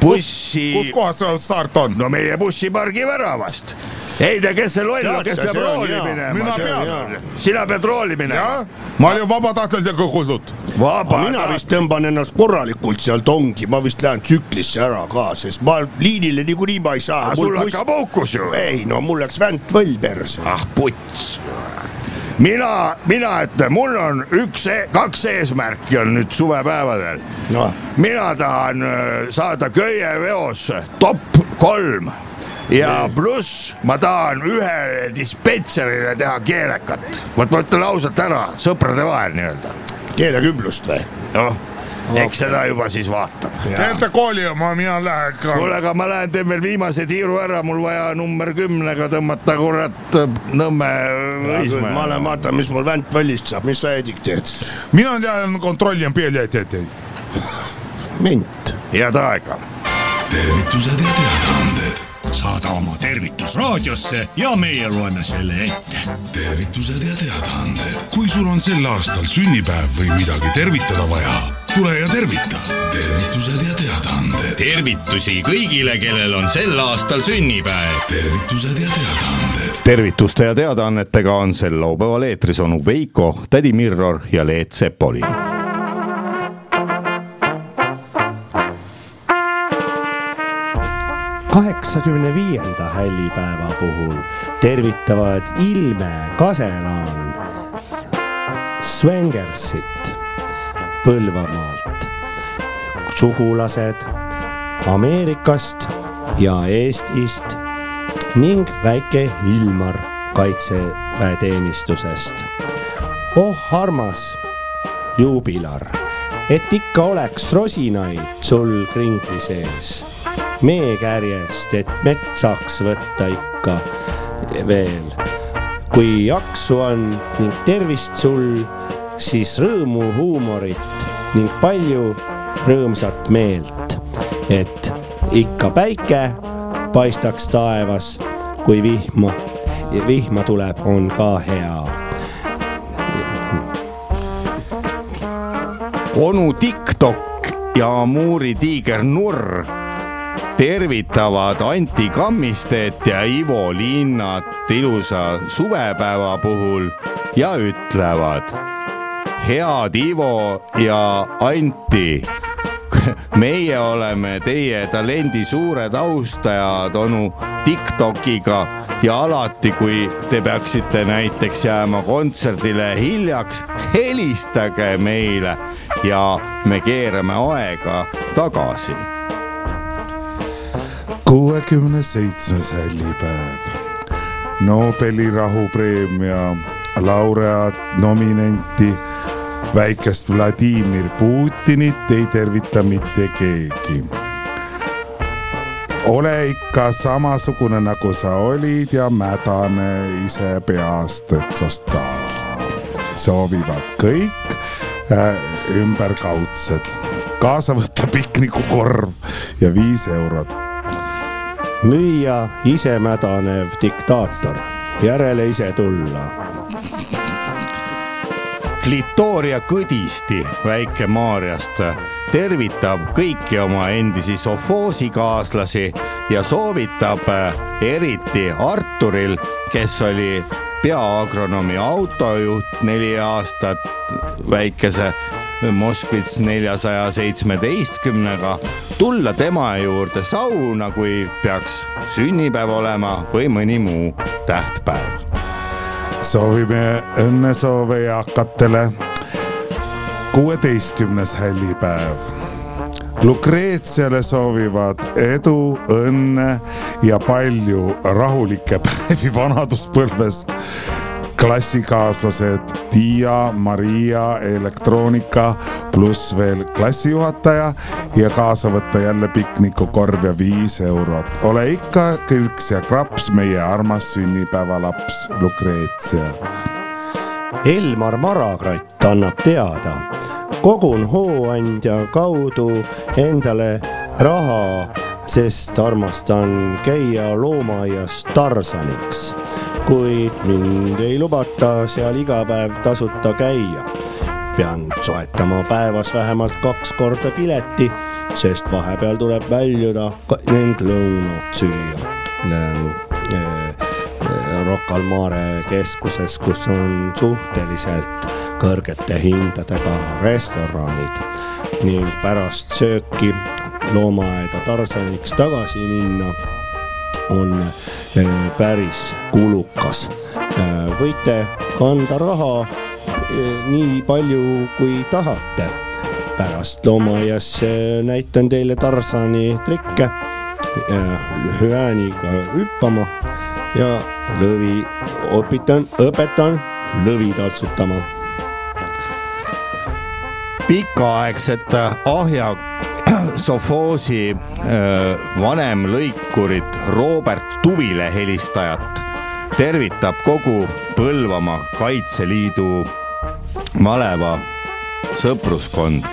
bussi, kus kohas start on? no meie bussipargi väravast. Ei tea, kes see loll on, kes peab rooli minema. Mina pean. sina pead rooli minema., ma olin vabatahtlikult kuuldud. vaba. mina vist tõmban ennast korralikult seal tongi, ma vist lähen tsüklisse ära ka, sest ma liinile niikuinii ma ei saa sul hakkab aukus ju. ei no mul läks vänt võll perse. ah puts. mina, mina ütlen, mul on üks, kaks eesmärki on nüüd suvepäevadel. noh, mina tahan öö, saada köieveos top kolm ja pluss ma tahan ühele dispetšerile teha keelekat. vot ma ütlen ausalt ära, sõprade vahel nii-öelda. keelekümblust või? noh, eks seda juba siis vaatab. teete kooli oma, mina lähen kuule, ka. aga ma lähen teen veel viimase tiiru ära, mul vaja number kümnega tõmmata kurat Nõmme ma Õismäe. lähen vaatan, mis mul vänt võllist saab, mis sa Heidik teed? mina tean, kontrollin piletiteid. mint. head aega. tervitused ja teadaanded. Saada oma tervitus raadiosse ja meie loeme selle ette. tervitused ja teadaanded. kui sul on sel aastal sünnipäev või midagi tervitada vaja, tule ja tervita. tervitused ja teadaanded. tervitusi kõigile, kellel on sel aastal sünnipäev. tervitused ja teadaanded. tervituste ja teadaannetega on sel laupäeval eetris onu Veiko, tädi Mirror ja Leet Sepolin. Kaheksakümne viienda hällipäeva puhul tervitavad Ilme Kaselaan Svengersit Põlvamaalt, sugulased Ameerikast ja Eestist ning väike Ilmar kaitseväeteenistusest. oh armas juubilar, et ikka oleks rosinaid sul kringli sees, meekärjest, et mett saaks võtta ikka veel. kui jaksu on ning tervist sul, siis rõõmu, huumorit ning palju rõõmsat meelt, et ikka päike paistaks taevas, kui vihma, vihma tuleb, on ka hea. onu TikTok ja Muuri tiiger Nurr tervitavad Anti Kammisteet ja Ivo Linnat ilusa suvepäeva puhul ja ütlevad. head Ivo ja Anti [laughs] meie oleme teie talendi suured austajad onu Tiktokiga ja alati, kui te peaksite näiteks jääma kontserdile hiljaks, helistage meile ja me keerame aega tagasi. Kuuekümne seitsmes hällipäev. Nobeli rahupreemia laureaat nominenti väikest Vladimir Putinit ei tervita mitte keegi. ole ikka samasugune, nagu sa olid ja mädane ise peast, et sast saada. soovivad kõik äh, ümberkaudsed. kaasa võtta piknikukorv ja viis eurot. Müüa ise mädanev diktaator, järele ise tulla. Glitoria Kõdisti Väike-Maarjast tervitab kõiki oma endisi sofoosikaaslasi ja soovitab äh, eriti Arturil, kes oli peaagronomi autojuht neli aastat väikese Moskvits neljasaja seitsmeteistkümnega, tulla tema juurde sauna, kui peaks sünnipäev olema või mõni muu tähtpäev soovime õnnesoove eakatele. kuueteistkümnes hällipäev. Lukreetsiale soovivad edu, õnne ja palju rahulikke [laughs] päevi vanaduspõlves klassikaaslased Tiia, Maria, elektroonika pluss veel klassijuhataja ja kaasa võtta jälle piknikukorv ja viis eurot. ole ikka kõlks ja kraps, meie armas sünnipäevalaps Lukreetsia. Elmar Marakratt annab teada, kogun hooandja kaudu endale raha, sest armastan käia loomaaias Tarsaniks kuid mind ei lubata seal iga päev tasuta käia. pean soetama päevas vähemalt kaks korda pileti, sest vahepeal tuleb väljuda ning lõunat süüa. Rocca al Mare keskuses, kus on suhteliselt kõrgete hindadega restoranid ning pärast sööki loomaaeda Tarsaniks tagasi minna on eh, päris kulukas. Eh, võite kanda raha eh, nii palju, kui tahate. pärast loomaaias näitan teile Tarsani trikke, hüääniga hüppama ja lõvi, õpitan, õpetan lõvi taltsutama. pikaaegset ahja sofoosi vanemlõikurit Robert Tuvile helistajat tervitab kogu Põlvamaa Kaitseliidu maleva sõpruskond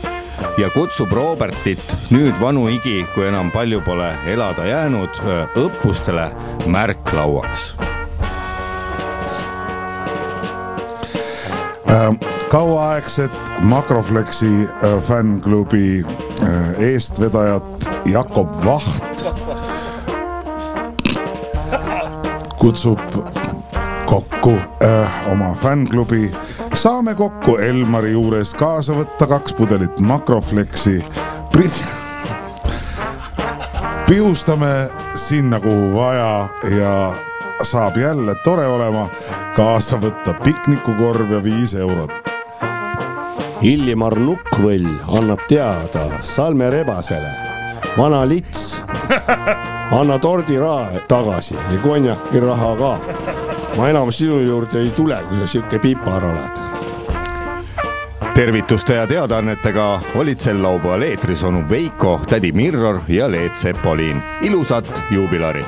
ja kutsub Robertit nüüd vanu igi, kui enam palju pole elada jäänud, õppustele märklauaks kauaaegset Makroflexi fännklubi eestvedajat Jakob Vaht kutsub kokku äh, oma fännklubi. saame kokku Elmari juures kaasa võtta kaks pudelit Makroflexi. pihustame sinna, kuhu vaja ja saab jälle tore olema kaasa võtta piknikukorv ja viis eurot. Illimar Nukkvõll annab teada Salme Rebasele, vana lits, [laughs] anna tordiraha tagasi ja konjakiraha ka. ma enam sinu juurde ei tule, kui sa sihuke pipar oled tervituste ja teadaannetega olid sel laupäeval eetris onu Veiko, tädi Mirror ja Leet Sepolin. ilusat juubilari.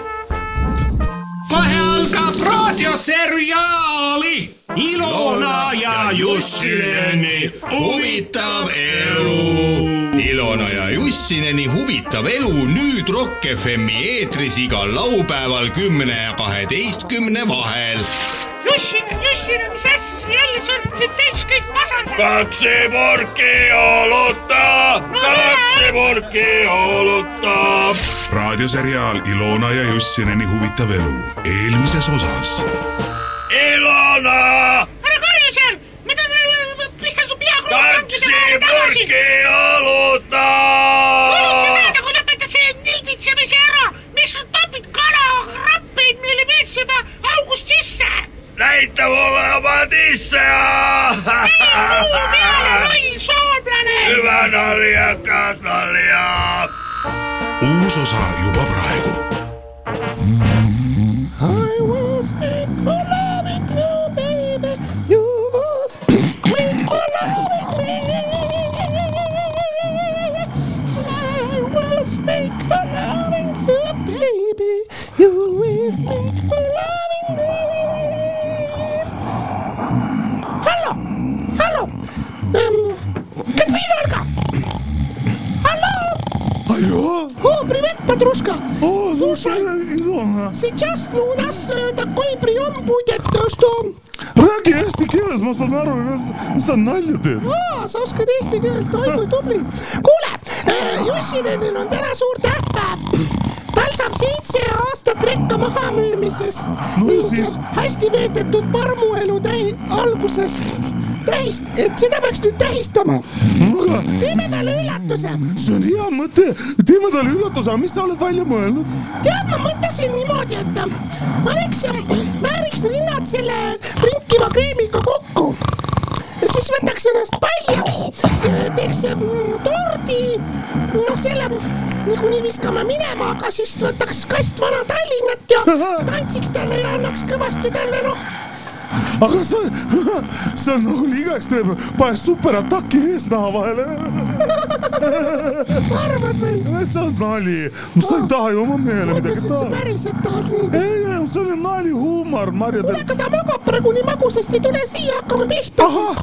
kohe algab raadioseriaali Ilona ja Jussineni huvitav elu. Ilona ja Jussineni huvitav elu nüüd Rock FM-i eetris igal laupäeval kümne ja kaheteistkümne vahel Jussin, Jussin, mis asja sa jälle sõitsid täis kõik masendad? kaksi purki olutta, kaksi purki olutta. raadioseriaal Ilona ja Jussineni huvitav elu eelmises osas. Ilona, ära karju seal, mida ta, pistan su pea kaksi purki olutta. olid sa saada, kui lõpetad selle nilbitsemise ära, miks sa topid kalakrappeid meile veetsema august sisse? näita mulle oma tisse. muu peale, loll soomlane! hüva naljakas nalja. uus osa juba praegu. I hallo, hallo ähm, Katriina Olga. Алло! Алло! О, привет, подружка! О, Слушай, Илона, сейчас ну, у нас э, такой прием будет, э, что... räägi eesti keeles, ma saan aru, mis sa nalja teed. aa, sa oskad eesti keelt, oi kui tubli. kuule, Jussinenil on täna suur tähtpäev. tal saab seitse aastat rekka mahamüümisest No siis? hästi veedetud parmuelu täi- alguses tähist, et seda peaks nüüd tähistama. aga teeme talle üllatuse. see on hea mõte, teeme talle üllatuse, aga mis sa oled välja mõelnud? tead, ma mõtlesin niimoodi, et paneks, määriks rinnad selle prinkiva kreemiga kokku siis võtaks ennast paljaks, teeks mm, tordi, noh, selle niikuinii viskame minema, aga siis võtaks kast vana Tallinnat ja [laughs] tantsiks talle ja annaks kõvasti talle noh, aga see, [laughs] see on nagu liiga ekstreemne, pane superataki eesnaha vahele. [laughs] arvad või? see on nali, sa ei taha ju oma meele midagi taha. päriselt tahad nii? ei, ei, see oli nalihuumor, Marju. kuule, aga ta magab praegu nii magusasti, tule siia, hakkame pihta. ahah,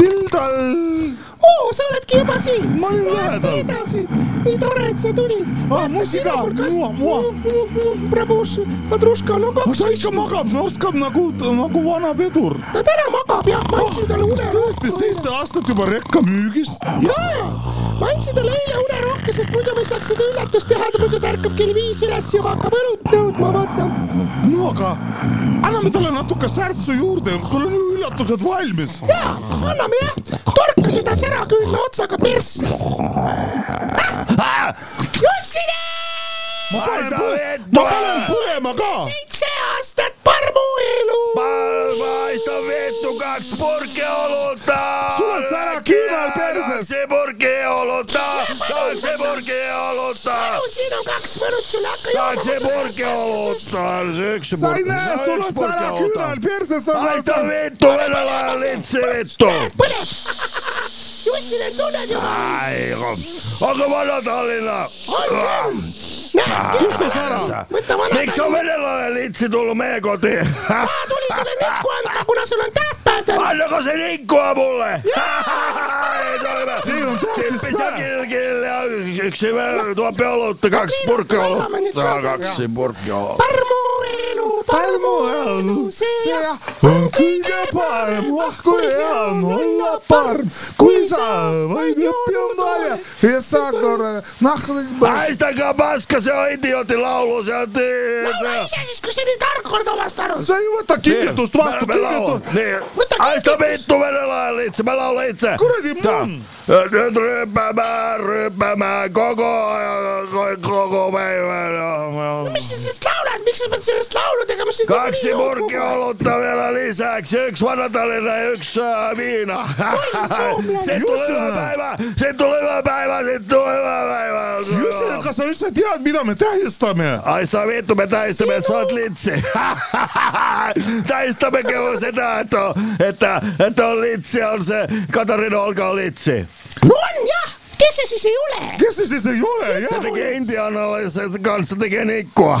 Tildal. oo, sa oledki juba siin. Ma olin lähedal. edasi, nii tore, et sa tulid. Ah, musiga, mua, mua. Prabuš, Padruška, no ta kaks ikka magab, norskab nagu, nagu vana vedur. ta täna magab jah, ma andsin talle kas tõesti seitse aastat juba rekka müügist? jaa, ma andsin talle eile unerohke, sest muidu ma ei saaks seda üllatust teha, ta muidu ta ärkab kell viis üles juba hakkab õlut nõudma, vaata. no aga anname talle natuke särtsu juurde, sul on ju üllatused valmis. jaa, anname jah, torka teda säraküünla otsaga persse. Jussine, ma panen, ma panen põlema ka. seitse aastat parmuelu. paista veettu kaks purki olutta. sul on sära küünal perses. kaksi purki olutta, kaksi purki olutta. siin on kaks mõnut sulle, hakka kaksi jooma. purki olutta, see üks sa ei näe, sul on sära küünal perses. paista veettu, venelane litsi veettu. põleb. Jussine, tunned juba? aga Vana-Tallinna. kus ta sära? võta vana. miks on venelane litsi tulnud meie koti? ma tulin sulle nikku andma, kuna sul on tähtpäev täna. anna ka see nikku mulle. Teil on tähtis päev. kell ja üks tuleb olutta, kaks purki olutta, kaks purki olutta. parmuelu, Palmu see on kõige parem, ah kui hea on olla parm, kui sa vaid õppima ja, ja sa korra, noh. haistakaa paska, see on idiooti laulu, see on laula ise siis, kui sa nii tark oled omast aru. sa ei võta kinnitust vastu, kinnitust. nii, haista vittu, me laulame itse, me laulame itse. kuradi munn. nüüd rüüpame, rüüpame kogu aja, kogu päeva. mis sa sellest laulad, miks sa pead sellest tegema? kaksi purki olutta vielä lisäksi, yksi vanhatalina ja yksi äh, viina. Sitten tulee hyvä päivä, sitten tulee hyvä päivä, sitten tulee hyvä päivä. Jussi, kas sa üldse tead, mida me tähistame? Ai sa vittu, me tähistämme, sä oot litsi. [laughs] tähistämme kello sitä, että, on- että, että on litsi, on se Katarina Olka on litsi. no on jah, kes see siis ei ole? kes see siis ei ole, Se jah? tekee intiaanalaisen kanssa tekee nikkua.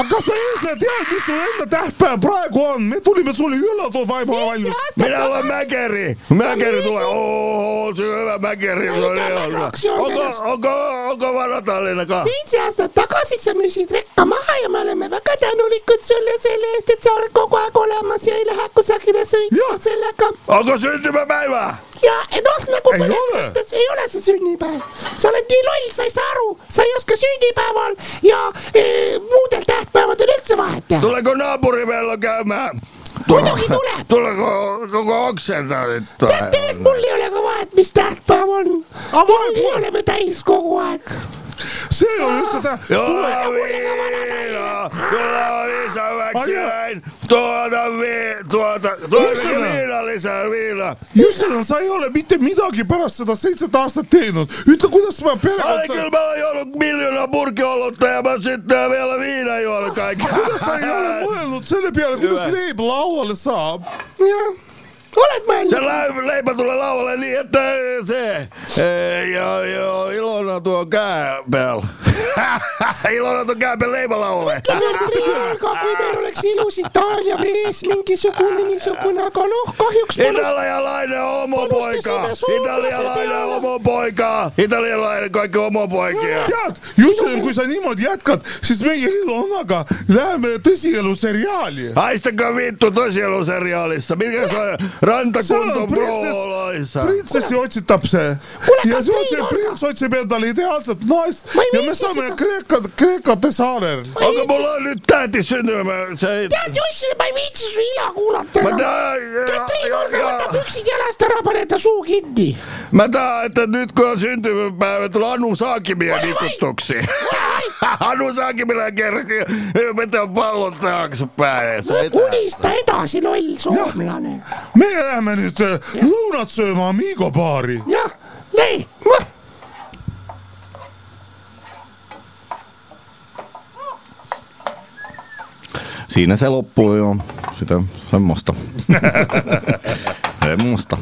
aga kas sa üldse tead, mis su enda tähtpäev praegu on? me tulime sulle üllatused vaima valmis. Minä olen Mäkeri. Mäkeri tulee. Oo, on se hyvä Mäkeri. Se on ihan hyvä. Onko, onko, onko vanhatalina ka? seitse aastat tagasi sa müüsid rekka maha ja me oleme väga tänulikud sulle selle eest, et sa oled kogu aeg olemas ja ei lähe kusagile sõitma sellega. Onko syntymäpäivä? Ja noh, nagu mõnes mõttes ei ole see sünnipäev. sa oled nii loll, sa ei saa aru, sa ei oska sünnipäeval ja e, muudel tähtpäevadel üldse vahet teha. Tuleeko naapuri meillä käymään? Muidugi tuleb. Tuleeko koko oksenta nyt? teate, et mul ei ole ka vahet, mis tähtpäev on. me oleme täis kogu aeg. See ei ole üldse täht-. Jolla viina, jolla lisäväksi näin. Tuota vi, tuota, tuota Jussi! viina lisää viina. Jussi, sa ei ole mitte midagi pärast seda seitset aastat teinud. ütle, kuidas ma Ai perekond kyllä mä oon juonut miljoona purkiollutta ja mä sitten vielä viina juonut kaikki. kuidas sa ei ole mõelnud selle peale, kuidas Hyvä. leib lauale saab? jah, oled mõelnud? Se lä- leipä tulee laualle niin, että se eh, ja, ja Ilona tuo kää päällä. [laughs] Ilona tuo kää päällä leipä laualle. aga kui meil oleks ilus Itaalia mees, mingisugune niisugune, aga noh, kahjuks Italialainen homopoika. Panustasime Italialainen suomalaisen homopoika. Italialainen kaikki homopoikia. tead, Jussi, kui sa niimoodi jätkad, siis meie Ilonaga läheme tõsieluseriaali. Haistakaa vittu tosieluseriaalissa. Mikä se on? printsess, proolaissa. printsessi otsitab see ja see see prints otsib endale ideaalset naist ja me saame Kreekat, Kreekate saarel. Onko mulla on nyt tähti syntymä? Se ei... tead Jussi, ma ei viitsi su ila kuulata. Mä tahan, Katriin Olga võtab püksid jalast ära, pane ta suu kinni. mä tahan, että nyt kun on syntymäpäivä, tulee Anu Saakimia nikutuksi. [laughs] Anu Saakimilla kerrasti vetää pallon taaksepäin. unista edasi, loll soomlane. Meie läheme nüüd äh, lõunat sööma Amigo baari. jah, nii, Siinä se loppuu jo. Sitä semmoista. [laughs] semmoista.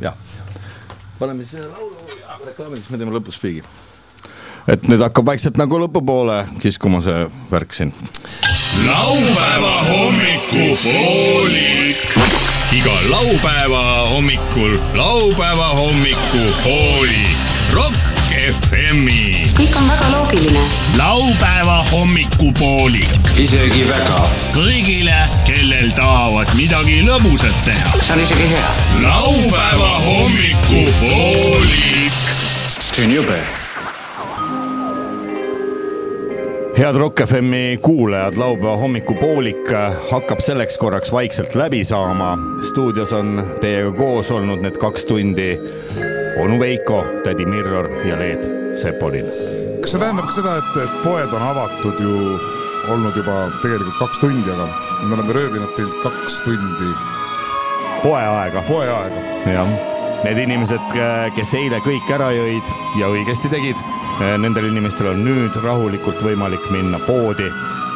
ja. paneme siis ühe laulu ja reklaami, siis me teeme lõpus spiigi. Et nüüd hakkab vaikselt nagu lõpupoole kiskuma see värk siin. laupäeva hommikupoolik. iga laupäeva hommikul laupäeva hommikupoolik. Rock FM-i. kõik on väga loogiline. laupäeva hommikupoolik. isegi väga. kõigile, kellel tahavad midagi lõbusat teha. see on isegi hea. laupäeva hommikupoolik. see on jube head Rock FM-i kuulajad, laupäeva hommikupoolik hakkab selleks korraks vaikselt läbi saama. stuudios on teiega koos olnud need kaks tundi onu Veiko, tädi Mirror ja Leet Sepolin. kas see tähendab ka seda, et, et poed on avatud ju olnud juba tegelikult kaks tundi, aga me oleme röövinud teilt kaks tundi poeaega. poeaega. jah, need inimesed, kes eile kõik ära jõid ja õigesti tegid, nendel inimestel on nüüd rahulikult võimalik minna poodi,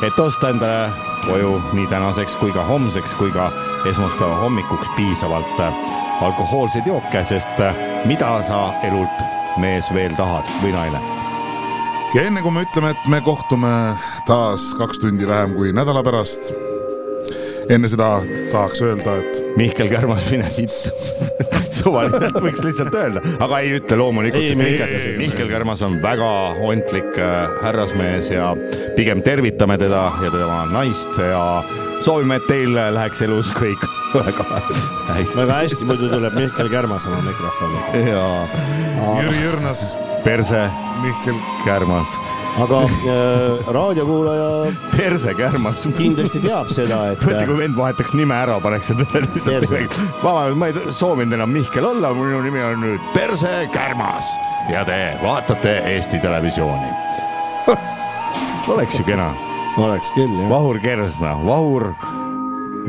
et osta endale koju nii tänaseks kui ka homseks kui ka esmaspäeva hommikuks piisavalt alkohoolseid jooke, sest mida sa elult mees veel tahad või naine? Ja enne kui me ütleme, et me kohtume taas kaks tundi vähem kui nädala pärast, enne seda tahaks öelda, et Mihkel Kärmas, mine siit. [laughs] suvaliselt võiks lihtsalt öelda, aga ei ütle loomulikult ei Mihkel Mihkel Kärmas on väga ontlik äh, härrasmees ja pigem tervitame teda ja tema naist ja soovime, et teil läheks elus kõik [laughs] väga hästi. väga hästi, muidu tuleb Mihkel Kärmas oma mikrofoni. ja Jüri Jürnas, perse Mihkel, Kärmas, aga äh, raadiokuulaja perse Kärmas. kindlasti teab seda, et mõtle, kui vend vahetaks nime ära, paneks endale lihtsalt midagi. vabandust, ma ei soovinud enam Mihkel olla, minu nimi on nüüd Perse Kärmas ja te vaatate Eesti Televisiooni. [laughs] oleks ju kena, oleks küll jah. Vahur Kersna, Vahur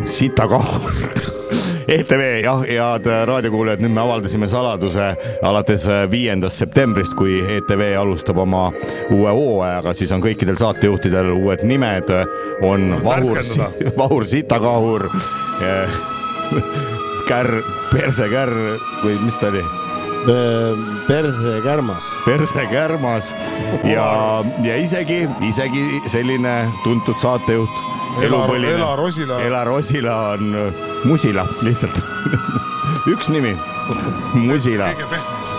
Sitakahur. ETV jah, head raadiokuulajad, nüüd me avaldasime saladuse alates viiendast septembrist, kui ETV alustab oma uue hooajaga, siis on kõikidel saatejuhtidel uued nimed, on Vahur [laughs] Vahur Sitakahur, Kärr, Perse Kärr või mis ta oli? perse Kärmas. Perse Kärmas ja, ja isegi, isegi selline tuntud saatejuht. Elar- Elar Osila. Elar Osila on äh, Musila lihtsalt. üks nimi, Musila.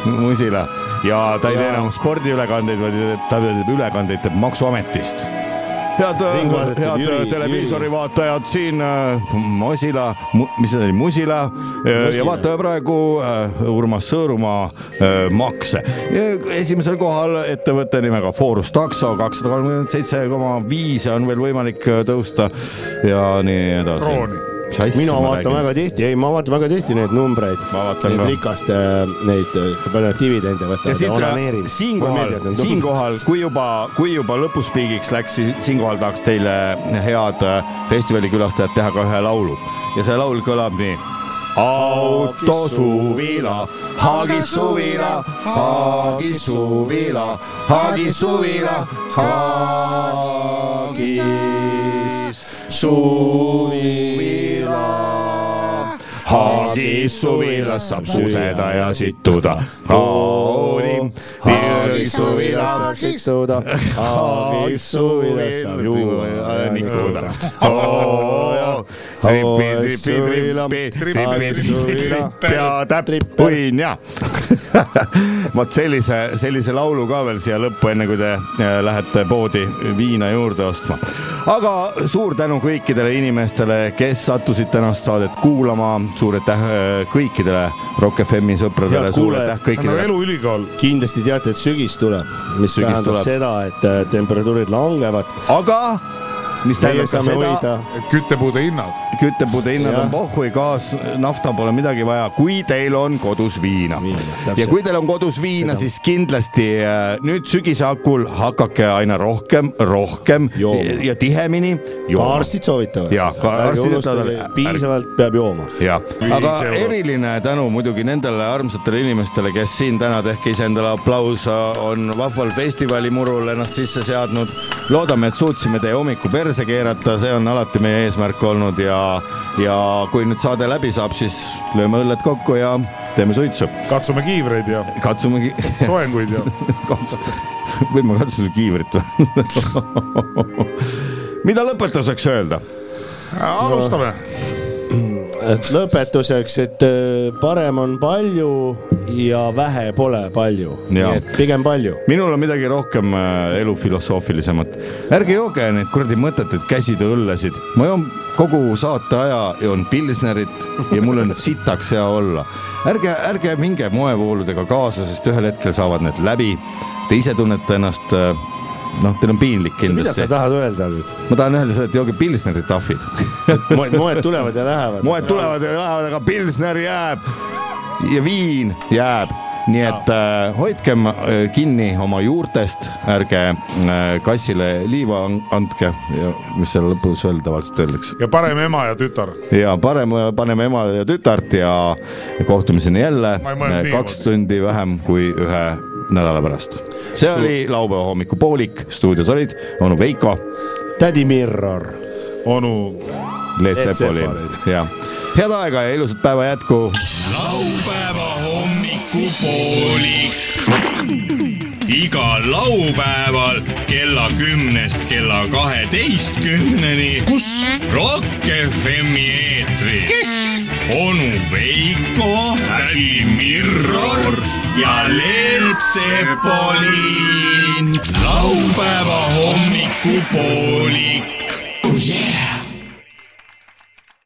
Musila ja ta ei tee enam spordiülekandeid, vaid ta teeb ülekandeid teeb Maksuametist head, teeb head Jüri- televiisori vaatajad siin äh, Mosila, mis see oli, Musila äh, ja vaatame praegu äh, Urmas Sõõrumaa äh, makse. esimesel kohal ettevõtte nimega Forus Takso kakssada kolmkümmend seitse koma viis on veel võimalik äh, tõusta ja nii edasi. Mina vaatan väga tihti, ei, ma vaatan väga tihti neid numbreid. Neid ka. rikaste, neid, kui palju nad dividende võtavad siinkohal, siinkohal, kui juba, kui juba lõpuspiigiks läks, siis siinkohal tahaks teile, head äh, festivalikülastajad, teha ka ühe laulu ja see laul kõlab nii. autosuvila, Haagis suvila, Haagis suvila, Haagis suvila, Haagis suvila. Haagis suvilas saab suseda ja situda. kauni, Haagis suvilas saab situda, Haagis suvilas saab juua ja nikuda. Puin ja. vot sellise, sellise laulu ka veel siia lõppu, enne kui te äh, lähete poodi viina juurde ostma. aga suur tänu kõikidele inimestele, kes sattusid tänast saadet kuulama, suur aitäh äh, kõikidele Rock FM-i sõpradele, suur aitäh nagu kõikidele. Eluülikool, kindlasti teate, et sügis tuleb, mis Sügis tähendab tuleb. seda, et äh, temperatuurid langevad. aga mis tähendab ka seda, et küttepuude hinnad. küttepuude hinnad on pohhui, gaas, nafta pole midagi vaja, kui teil on kodus viina. Viina, ja kui teil on kodus viina, siis kindlasti äh, nüüd sügise hakul hakake aina rohkem, rohkem Jooma. ja tihemini ka jooma. arstid soovitavad. Jaa, ka arstid ütlevad, piisavalt peab jooma. ja, aga eriline tänu muidugi nendele armsatele inimestele, kes siin täna, tehke iseendale aplaus, on vahval festivalimurul ennast sisse seadnud. loodame, et suutsime teie hommiku perse keerata, see on alati meie eesmärk olnud ja, ja kui nüüd saade läbi saab, siis lööme õlled kokku ja teeme suitsu. katsume kiivreid ja katsumegi, soenguid ja [laughs] võin ma katsuda kiivrit või? [laughs] mida lõpetuseks öelda? alustame. Et lõpetuseks, et äh, parem on palju ja vähe pole palju, nii et pigem palju. minul on midagi rohkem äh, elufilosoofilisemat. ärge jooge neid kuradi mõttetuid käsitööõllesid, ma joon kogu saate aja joon pilsnerit ja mul on sitaks hea olla. ärge, ärge minge moevooludega kaasa, sest ühel hetkel saavad need läbi. Te ise tunnete ennast, noh, teil on piinlik mida sa kindlasti. tahad öelda nüüd? ma tahan öelda seda, et jooge pilsnerit ahvid. [laughs] moed, moed tulevad ja lähevad. moed tulevad ja lähevad, aga pilsner jääb ja viin jääb nii et äh, hoidkem äh, kinni oma juurtest, ärge äh, kassile liiva an- andke ja mis seal lõpus veel tavaliselt öeldakse. ja parem ema ja tütar. ja parem paneme ema ja tütart ja kohtumiseni jälle äh, kaks tundi vähem kui ühe nädala pärast. see oli laupäeva hommikupoolik, stuudios olid onu Veiko, tädi Mirror. onu Leet Leet Sepolin Sepolin. ja head aega ja ilusat päeva jätku laupäeva hommikupoolik. igal laupäeval kella kümnest kella kaheteistkümneni. kus? Rock FM-i eetris. onu Veiko, tädi Mirror ja Leelt Sepolin. laupäeva hommikupoolik.